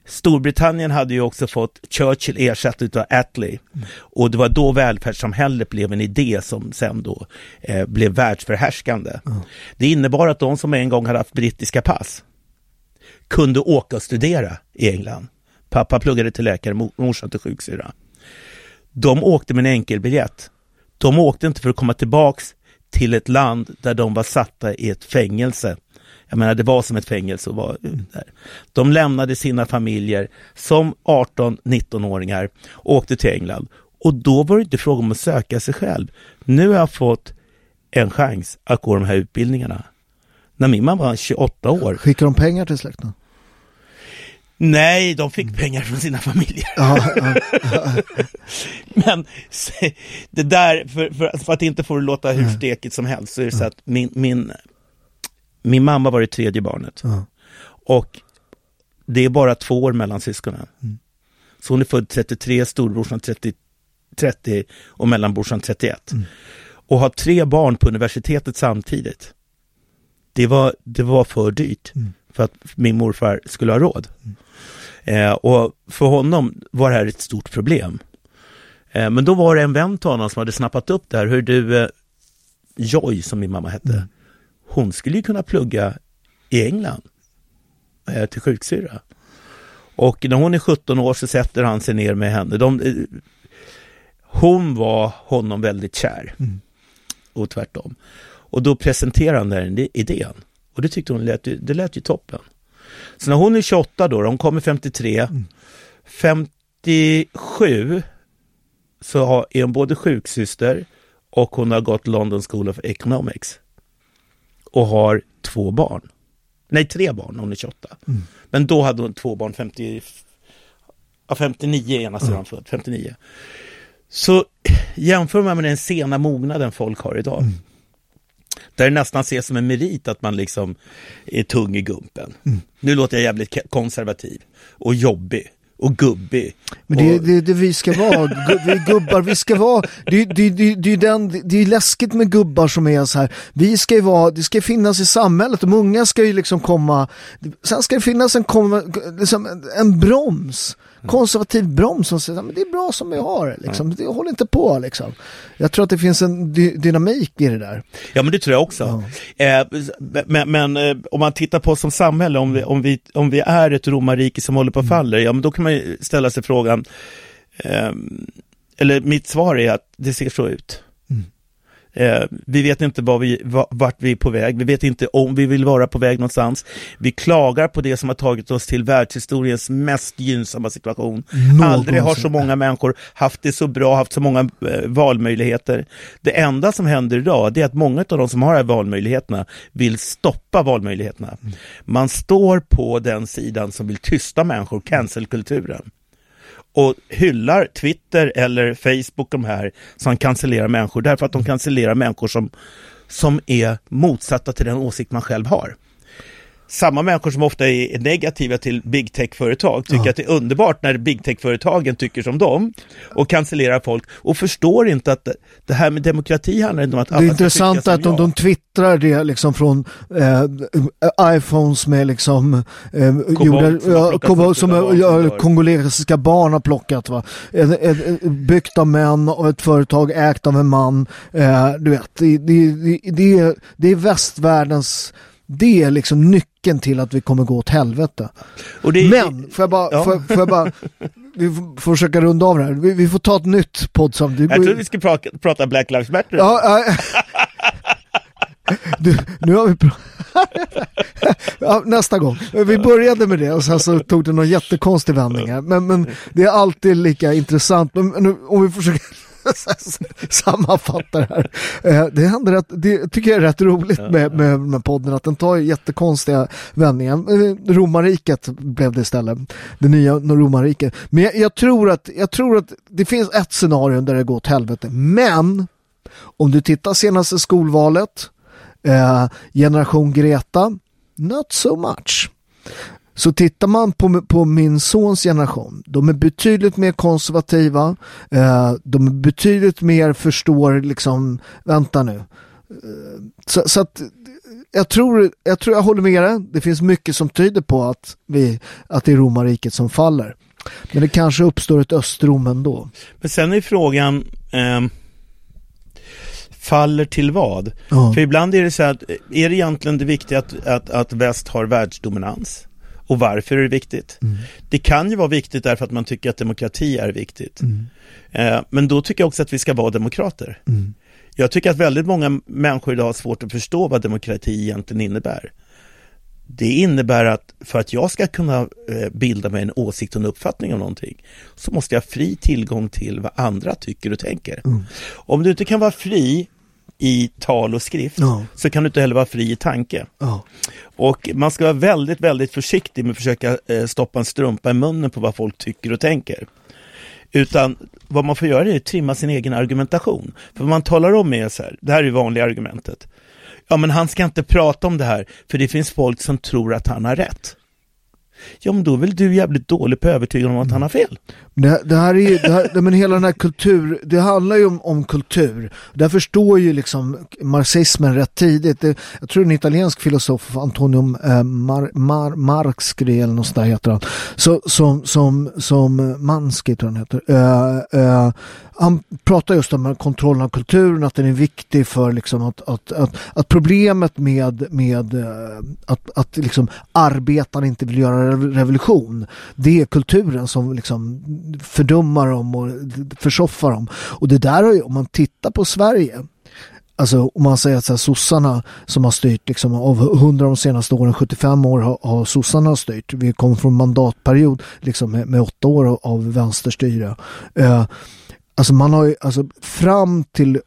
S3: Storbritannien hade ju också fått Churchill ersatt av Attlee och det var då välfärdssamhället blev en idé som sen då eh, blev världsförhärskande. Det innebar att de som en gång hade haft brittiska pass kunde åka och studera i England. Pappa pluggade till läkare, mor- morsan till sjuksyra. De åkte med en enkelbiljett. De åkte inte för att komma tillbaks till ett land där de var satta i ett fängelse. Jag menar, det var som ett fängelse att vara där. De lämnade sina familjer som 18-19-åringar och åkte till England. Och då var det inte fråga om att söka sig själv. Nu har jag fått en chans att gå de här utbildningarna. När min mamma var 28 år.
S2: Skickar de pengar till släkten?
S3: Nej, de fick pengar från sina familjer.
S2: Ja, ja. <laughs>
S3: Men se, det där, för, för, för att inte få det låta hur stekigt som helst, så är det så att min, min, min mamma var det tredje barnet.
S2: Ja.
S3: Och det är bara två år mellan syskonen. Så hon är född 33, storbrorsan 30, 30 och mellanbrorsan 31. Och har tre barn på universitetet samtidigt. Det var, det var för dyrt för att min morfar skulle ha råd. Eh, och för honom var det här ett stort problem. Eh, men då var det en vän till honom som hade snappat upp det här. Hur du, eh, Joy som min mamma hette, hon skulle ju kunna plugga i England eh, till sjuksyra. Och när hon är 17 år så sätter han sig ner med henne. De, eh, hon var honom väldigt kär. Och tvärtom. Och då presenterar han den idén. Och det tyckte hon lät, det lät ju toppen. Så när hon är 28 då, hon kommer 53, 57 så har, är hon både sjuksyster och hon har gått London School of Economics. Och har två barn. Nej, tre barn hon är 28. Men då hade hon två barn, 50, ja, 59 ena sidan född, 59. Så jämför man med den sena mognaden folk har idag. Där det nästan ses som en merit att man liksom är tung i gumpen. Nu låter jag jävligt konservativ och jobbig och gubbig.
S2: Men det är det, det vi ska vara, vi är gubbar, vi ska vara, det, det, det, det, är den, det är läskigt med gubbar som är så här, vi ska ju vara, det ska finnas i samhället, de unga ska ju liksom komma, sen ska det finnas en, liksom en broms, konservativ broms som säger, men det är bra som vi har liksom, det håller inte på liksom. Jag tror att det finns en dy, dynamik i det där.
S3: Ja men det tror jag också. Eh, men men eh, om man tittar på oss som samhälle, om vi, om, vi, om vi är ett romarrike som håller på att falla, ja men då kan man ju ställa sig frågan, eh, eller mitt svar är att det ser så ut. Eh, vi vet inte var vi, vart vi är på väg. Vi vet inte om vi vill vara på väg någonstans. Vi klagar på det som har tagit oss till världshistoriens mest gynnsamma situation.
S2: Någonsin.
S3: Aldrig har så många människor haft det så bra, haft så många eh, valmöjligheter. Det enda som händer idag är att många av de som har de här valmöjligheterna vill stoppa valmöjligheterna. Man står på den sidan som vill tysta människor, cancelkulturen och hyllar Twitter eller Facebook de här som cancellerar människor därför att de cancellerar människor som, som är motsatta till den åsikt man själv har samma människor som ofta är negativa till big tech-företag tycker ja. att det är underbart när big tech-företagen tycker som dem och cancellerar folk och förstår inte att det här med demokrati handlar inte om att
S2: alla Det är intressant att de, de twittrar det liksom från eh, iPhones med liksom eh,
S3: Kobolt,
S2: gjorda, som, ja, kongolesiska barn har plockat va. Ett, ett, byggt av män och ett företag ägt av en man. Eh, du vet, det, det, det, det, det är västvärldens det är liksom nyckeln till att vi kommer gå åt helvete.
S3: Det,
S2: Men, får jag bara, ja. får, får jag bara vi får försöka runda av det här. Vi, vi får ta ett nytt poddsamtal.
S3: Jag tror vi ska prata, prata Black Lives Matter.
S2: Ja, äh, <laughs> du, nu har vi ja, nästa gång. Vi började med det och sen så tog det någon jättekonstig vändning här. Men, men det är alltid lika intressant. Men om vi försöker <laughs> sammanfatta det här. Eh, det, händer att, det tycker jag är rätt roligt med, med, med podden, att den tar jättekonstiga vändningar. Eh, romarriket blev det istället, det nya romarriket. Men jag, jag, tror att, jag tror att det finns ett scenario där det går åt helvete, men om du tittar senaste skolvalet, eh, generation Greta, not so much. Så tittar man på, på min sons generation, de är betydligt mer konservativa, eh, de är betydligt mer förstår liksom, vänta nu. Eh, så, så, att jag tror, jag tror jag håller med dig. Det finns mycket som tyder på att, vi, att det är romarriket som faller. Men det kanske uppstår ett Östrom ändå.
S3: Men sen är frågan, eh, faller till vad? Ja. För ibland är det så att, är det egentligen det viktiga att, att, att väst har världsdominans? Och varför är det viktigt? Mm. Det kan ju vara viktigt därför att man tycker att demokrati är viktigt. Mm. Eh, men då tycker jag också att vi ska vara demokrater. Mm. Jag tycker att väldigt många människor idag har svårt att förstå vad demokrati egentligen innebär. Det innebär att för att jag ska kunna eh, bilda mig en åsikt och en uppfattning om någonting så måste jag ha fri tillgång till vad andra tycker och tänker. Mm. Om du inte kan vara fri i tal och skrift ja. så kan du inte heller vara fri i tanke. Ja. Och man ska vara väldigt, väldigt försiktig med att försöka eh, stoppa en strumpa i munnen på vad folk tycker och tänker. Utan vad man får göra är att trimma sin egen argumentation. För vad man talar om är så här, det här är det vanliga argumentet. Ja men han ska inte prata om det här för det finns folk som tror att han har rätt. Ja men då är väl du jävligt dålig på att övertyga honom att han har fel.
S2: Det, det här är ju, det här, men hela den här kultur, det handlar ju om, om kultur. Där förstår ju liksom marxismen rätt tidigt. Det, jag tror en italiensk filosof, Antonio eh, Mar, Mar, Marx eller något där heter han. Så, som, som, som Mansky tror han heter. Eh, eh, han pratar just om kontrollen av kulturen, att den är viktig för liksom att, att, att, att problemet med, med eh, att, att liksom arbetarna inte vill göra revolution, det är kulturen som liksom fördummar dem och försoffar dem. Och det där har ju, om man tittar på Sverige, Alltså om man säger att så här, sossarna som har styrt liksom, av 100 de senaste åren, 75 år har, har sossarna styrt. Vi kom från mandatperiod liksom, med, med åtta år av vänsterstyre. Eh, alltså man har ju, alltså fram till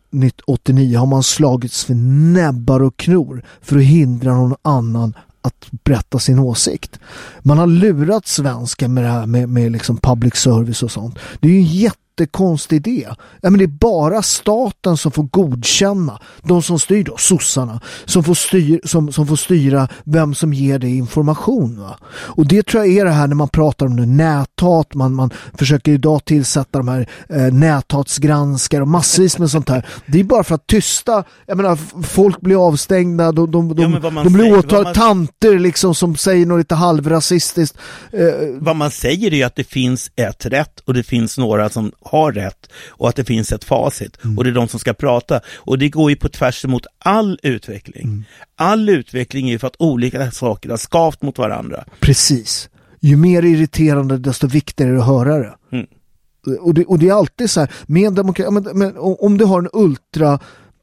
S2: 89 har man slagits för näbbar och knor för att hindra någon annan att berätta sin åsikt. Man har lurat svenskar med det här med, med liksom public service och sånt. Det är ju en jätte jättekonstig idé. Ja, men det är bara staten som får godkänna, de som styr då, sossarna, som får, styr, som, som får styra vem som ger dig information. Va? Och det tror jag är det här när man pratar om det, näthat, man, man försöker idag tillsätta de här eh, näthatsgranskare och massvis med sånt här. Det är bara för att tysta, jag menar folk blir avstängda, de, de, de, ja, de blir åtalade, man... tanter liksom som säger något lite halvrasistiskt.
S3: Eh, vad man säger är att det finns ett rätt och det finns några som har rätt och att det finns ett facit mm. och det är de som ska prata. Och det går ju på tvärs emot all utveckling. Mm. All utveckling är ju för att olika saker har skavt mot varandra.
S2: Precis. Ju mer irriterande desto viktigare är det att höra det. Mm. Och det, och det är alltid så här, med demokrati, men, men, om du har en ultra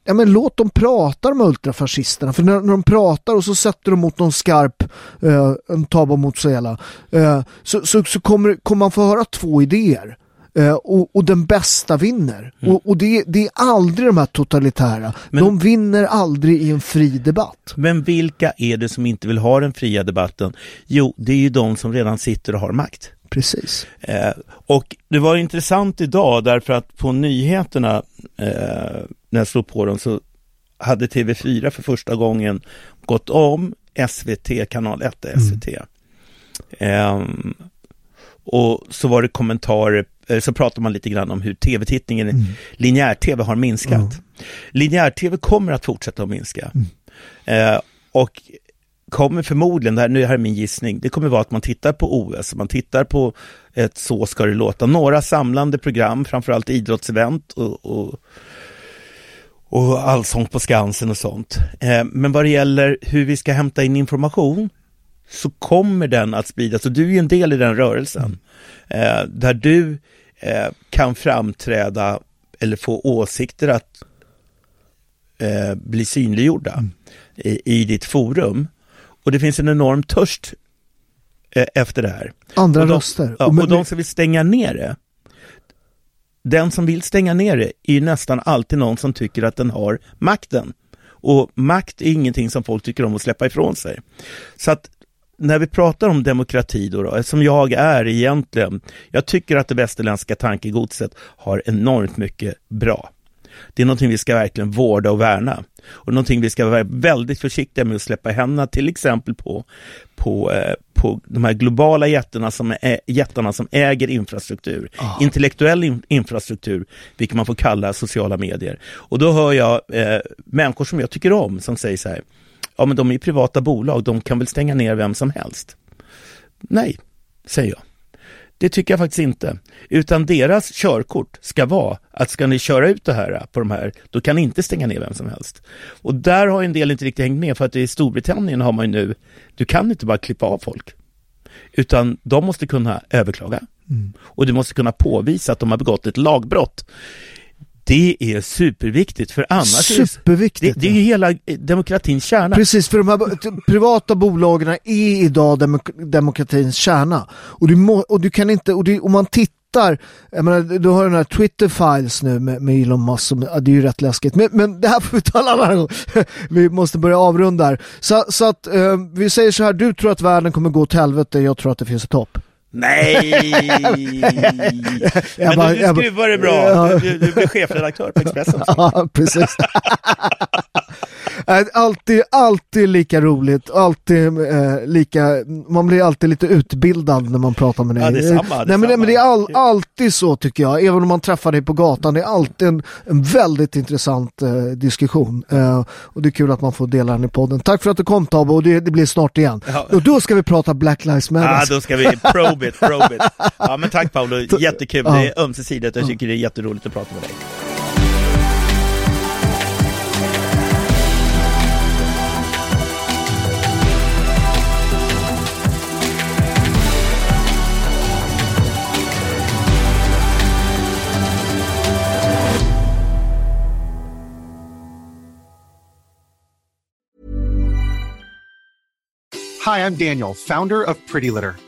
S2: ja men låt dem prata med ultrafascisterna. För när, när de pratar och så sätter de mot någon skarp, eh, en Tabo mot eh, så, så, så kommer, kommer man få höra två idéer. Eh, och, och, den bästa vinner. Mm. Och, och det, det, är aldrig de här totalitära. Men, de vinner aldrig i en fri debatt.
S3: Men vilka är det som inte vill ha den fria debatten? Jo, det är ju de som redan sitter och har makt.
S2: Precis.
S3: Eh, och det var intressant idag därför att på nyheterna, eh, när jag slog på dem, så hade TV4 för första gången gått om SVT, kanal 1 SVT. Mm. Eh, och så var det kommentarer, eh, så pratade man lite grann om hur tv-tittningen, mm. linjär-tv har minskat. Mm. Linjär-tv kommer att fortsätta att minska. Mm. Eh, och kommer förmodligen, det här, nu här är min gissning, det kommer vara att man tittar på OS, man tittar på ett Så ska det låta, några samlande program, framförallt idrottsevent och, och, och Allsång på Skansen och sånt. Eh, men vad det gäller hur vi ska hämta in information så kommer den att spridas och du är en del i den rörelsen. Eh, där du eh, kan framträda eller få åsikter att eh, bli synliggjorda mm. i, i ditt forum. Och det finns en enorm törst eh, efter det här.
S2: Andra
S3: och de,
S2: röster.
S3: Ja, och, och de som vill stänga ner det, den som vill stänga ner det är ju nästan alltid någon som tycker att den har makten. Och makt är ingenting som folk tycker om att släppa ifrån sig. Så att när vi pratar om demokrati då, då, som jag är egentligen, jag tycker att det västerländska tankegodset har enormt mycket bra. Det är någonting vi ska verkligen vårda och värna. Och någonting vi ska vara väldigt försiktiga med att släppa händerna till exempel på, på, eh, på de här globala jättarna som, är, jättarna som äger infrastruktur. Oh. Intellektuell in, infrastruktur, vilket man får kalla sociala medier. Och då hör jag eh, människor som jag tycker om som säger så här, ja men de är privata bolag, de kan väl stänga ner vem som helst. Nej, säger jag. Det tycker jag faktiskt inte. Utan deras körkort ska vara att ska ni köra ut det här på de här, då kan ni inte stänga ner vem som helst. Och där har en del inte riktigt hängt med för att i Storbritannien har man ju nu, du kan inte bara klippa av folk. Utan de måste kunna överklaga. Mm. Och du måste kunna påvisa att de har begått ett lagbrott. Det är superviktigt för annars
S2: Superviktigt,
S3: det, det är ju hela demokratins kärna.
S2: Precis, för de här privata bolagen är idag demok demokratins kärna. Och du, må, och du kan inte, och du, om man tittar jag menar, du har den här Twitter files nu med, med Elon Musk, som, ja, det är ju rätt läskigt. Men, men det här får vi ta en annan gång. <laughs> vi måste börja avrunda här. Så, så att eh, vi säger så här, du tror att världen kommer gå till helvete, jag tror att det finns ett hopp.
S3: Nej! <laughs> Men bara, du, du skruvar det bra. Du, du blir chefredaktör på Expressen. <laughs>
S2: ja, precis. alltid, alltid lika roligt, alltid eh, lika, man blir alltid lite utbildad när man pratar med dig.
S3: Ja, det är samma.
S2: Det är, Nej, men, men det är all, alltid så tycker jag, även om man träffar dig på gatan, det är alltid en, en väldigt intressant eh, diskussion. Eh, och det är kul att man får dela den i podden. Tack för att du kom Tabo, och det, det blir snart igen. Ja. Och då ska vi prata Black Lives Matter.
S3: Ja, då ska vi <laughs> probe it, probe it. Ja, men tack Paolo, <laughs> jättekul. Det är ömsesidigt, jag tycker det är jätteroligt att prata med dig.
S6: Hi, I'm Daniel, founder of Pretty Litter.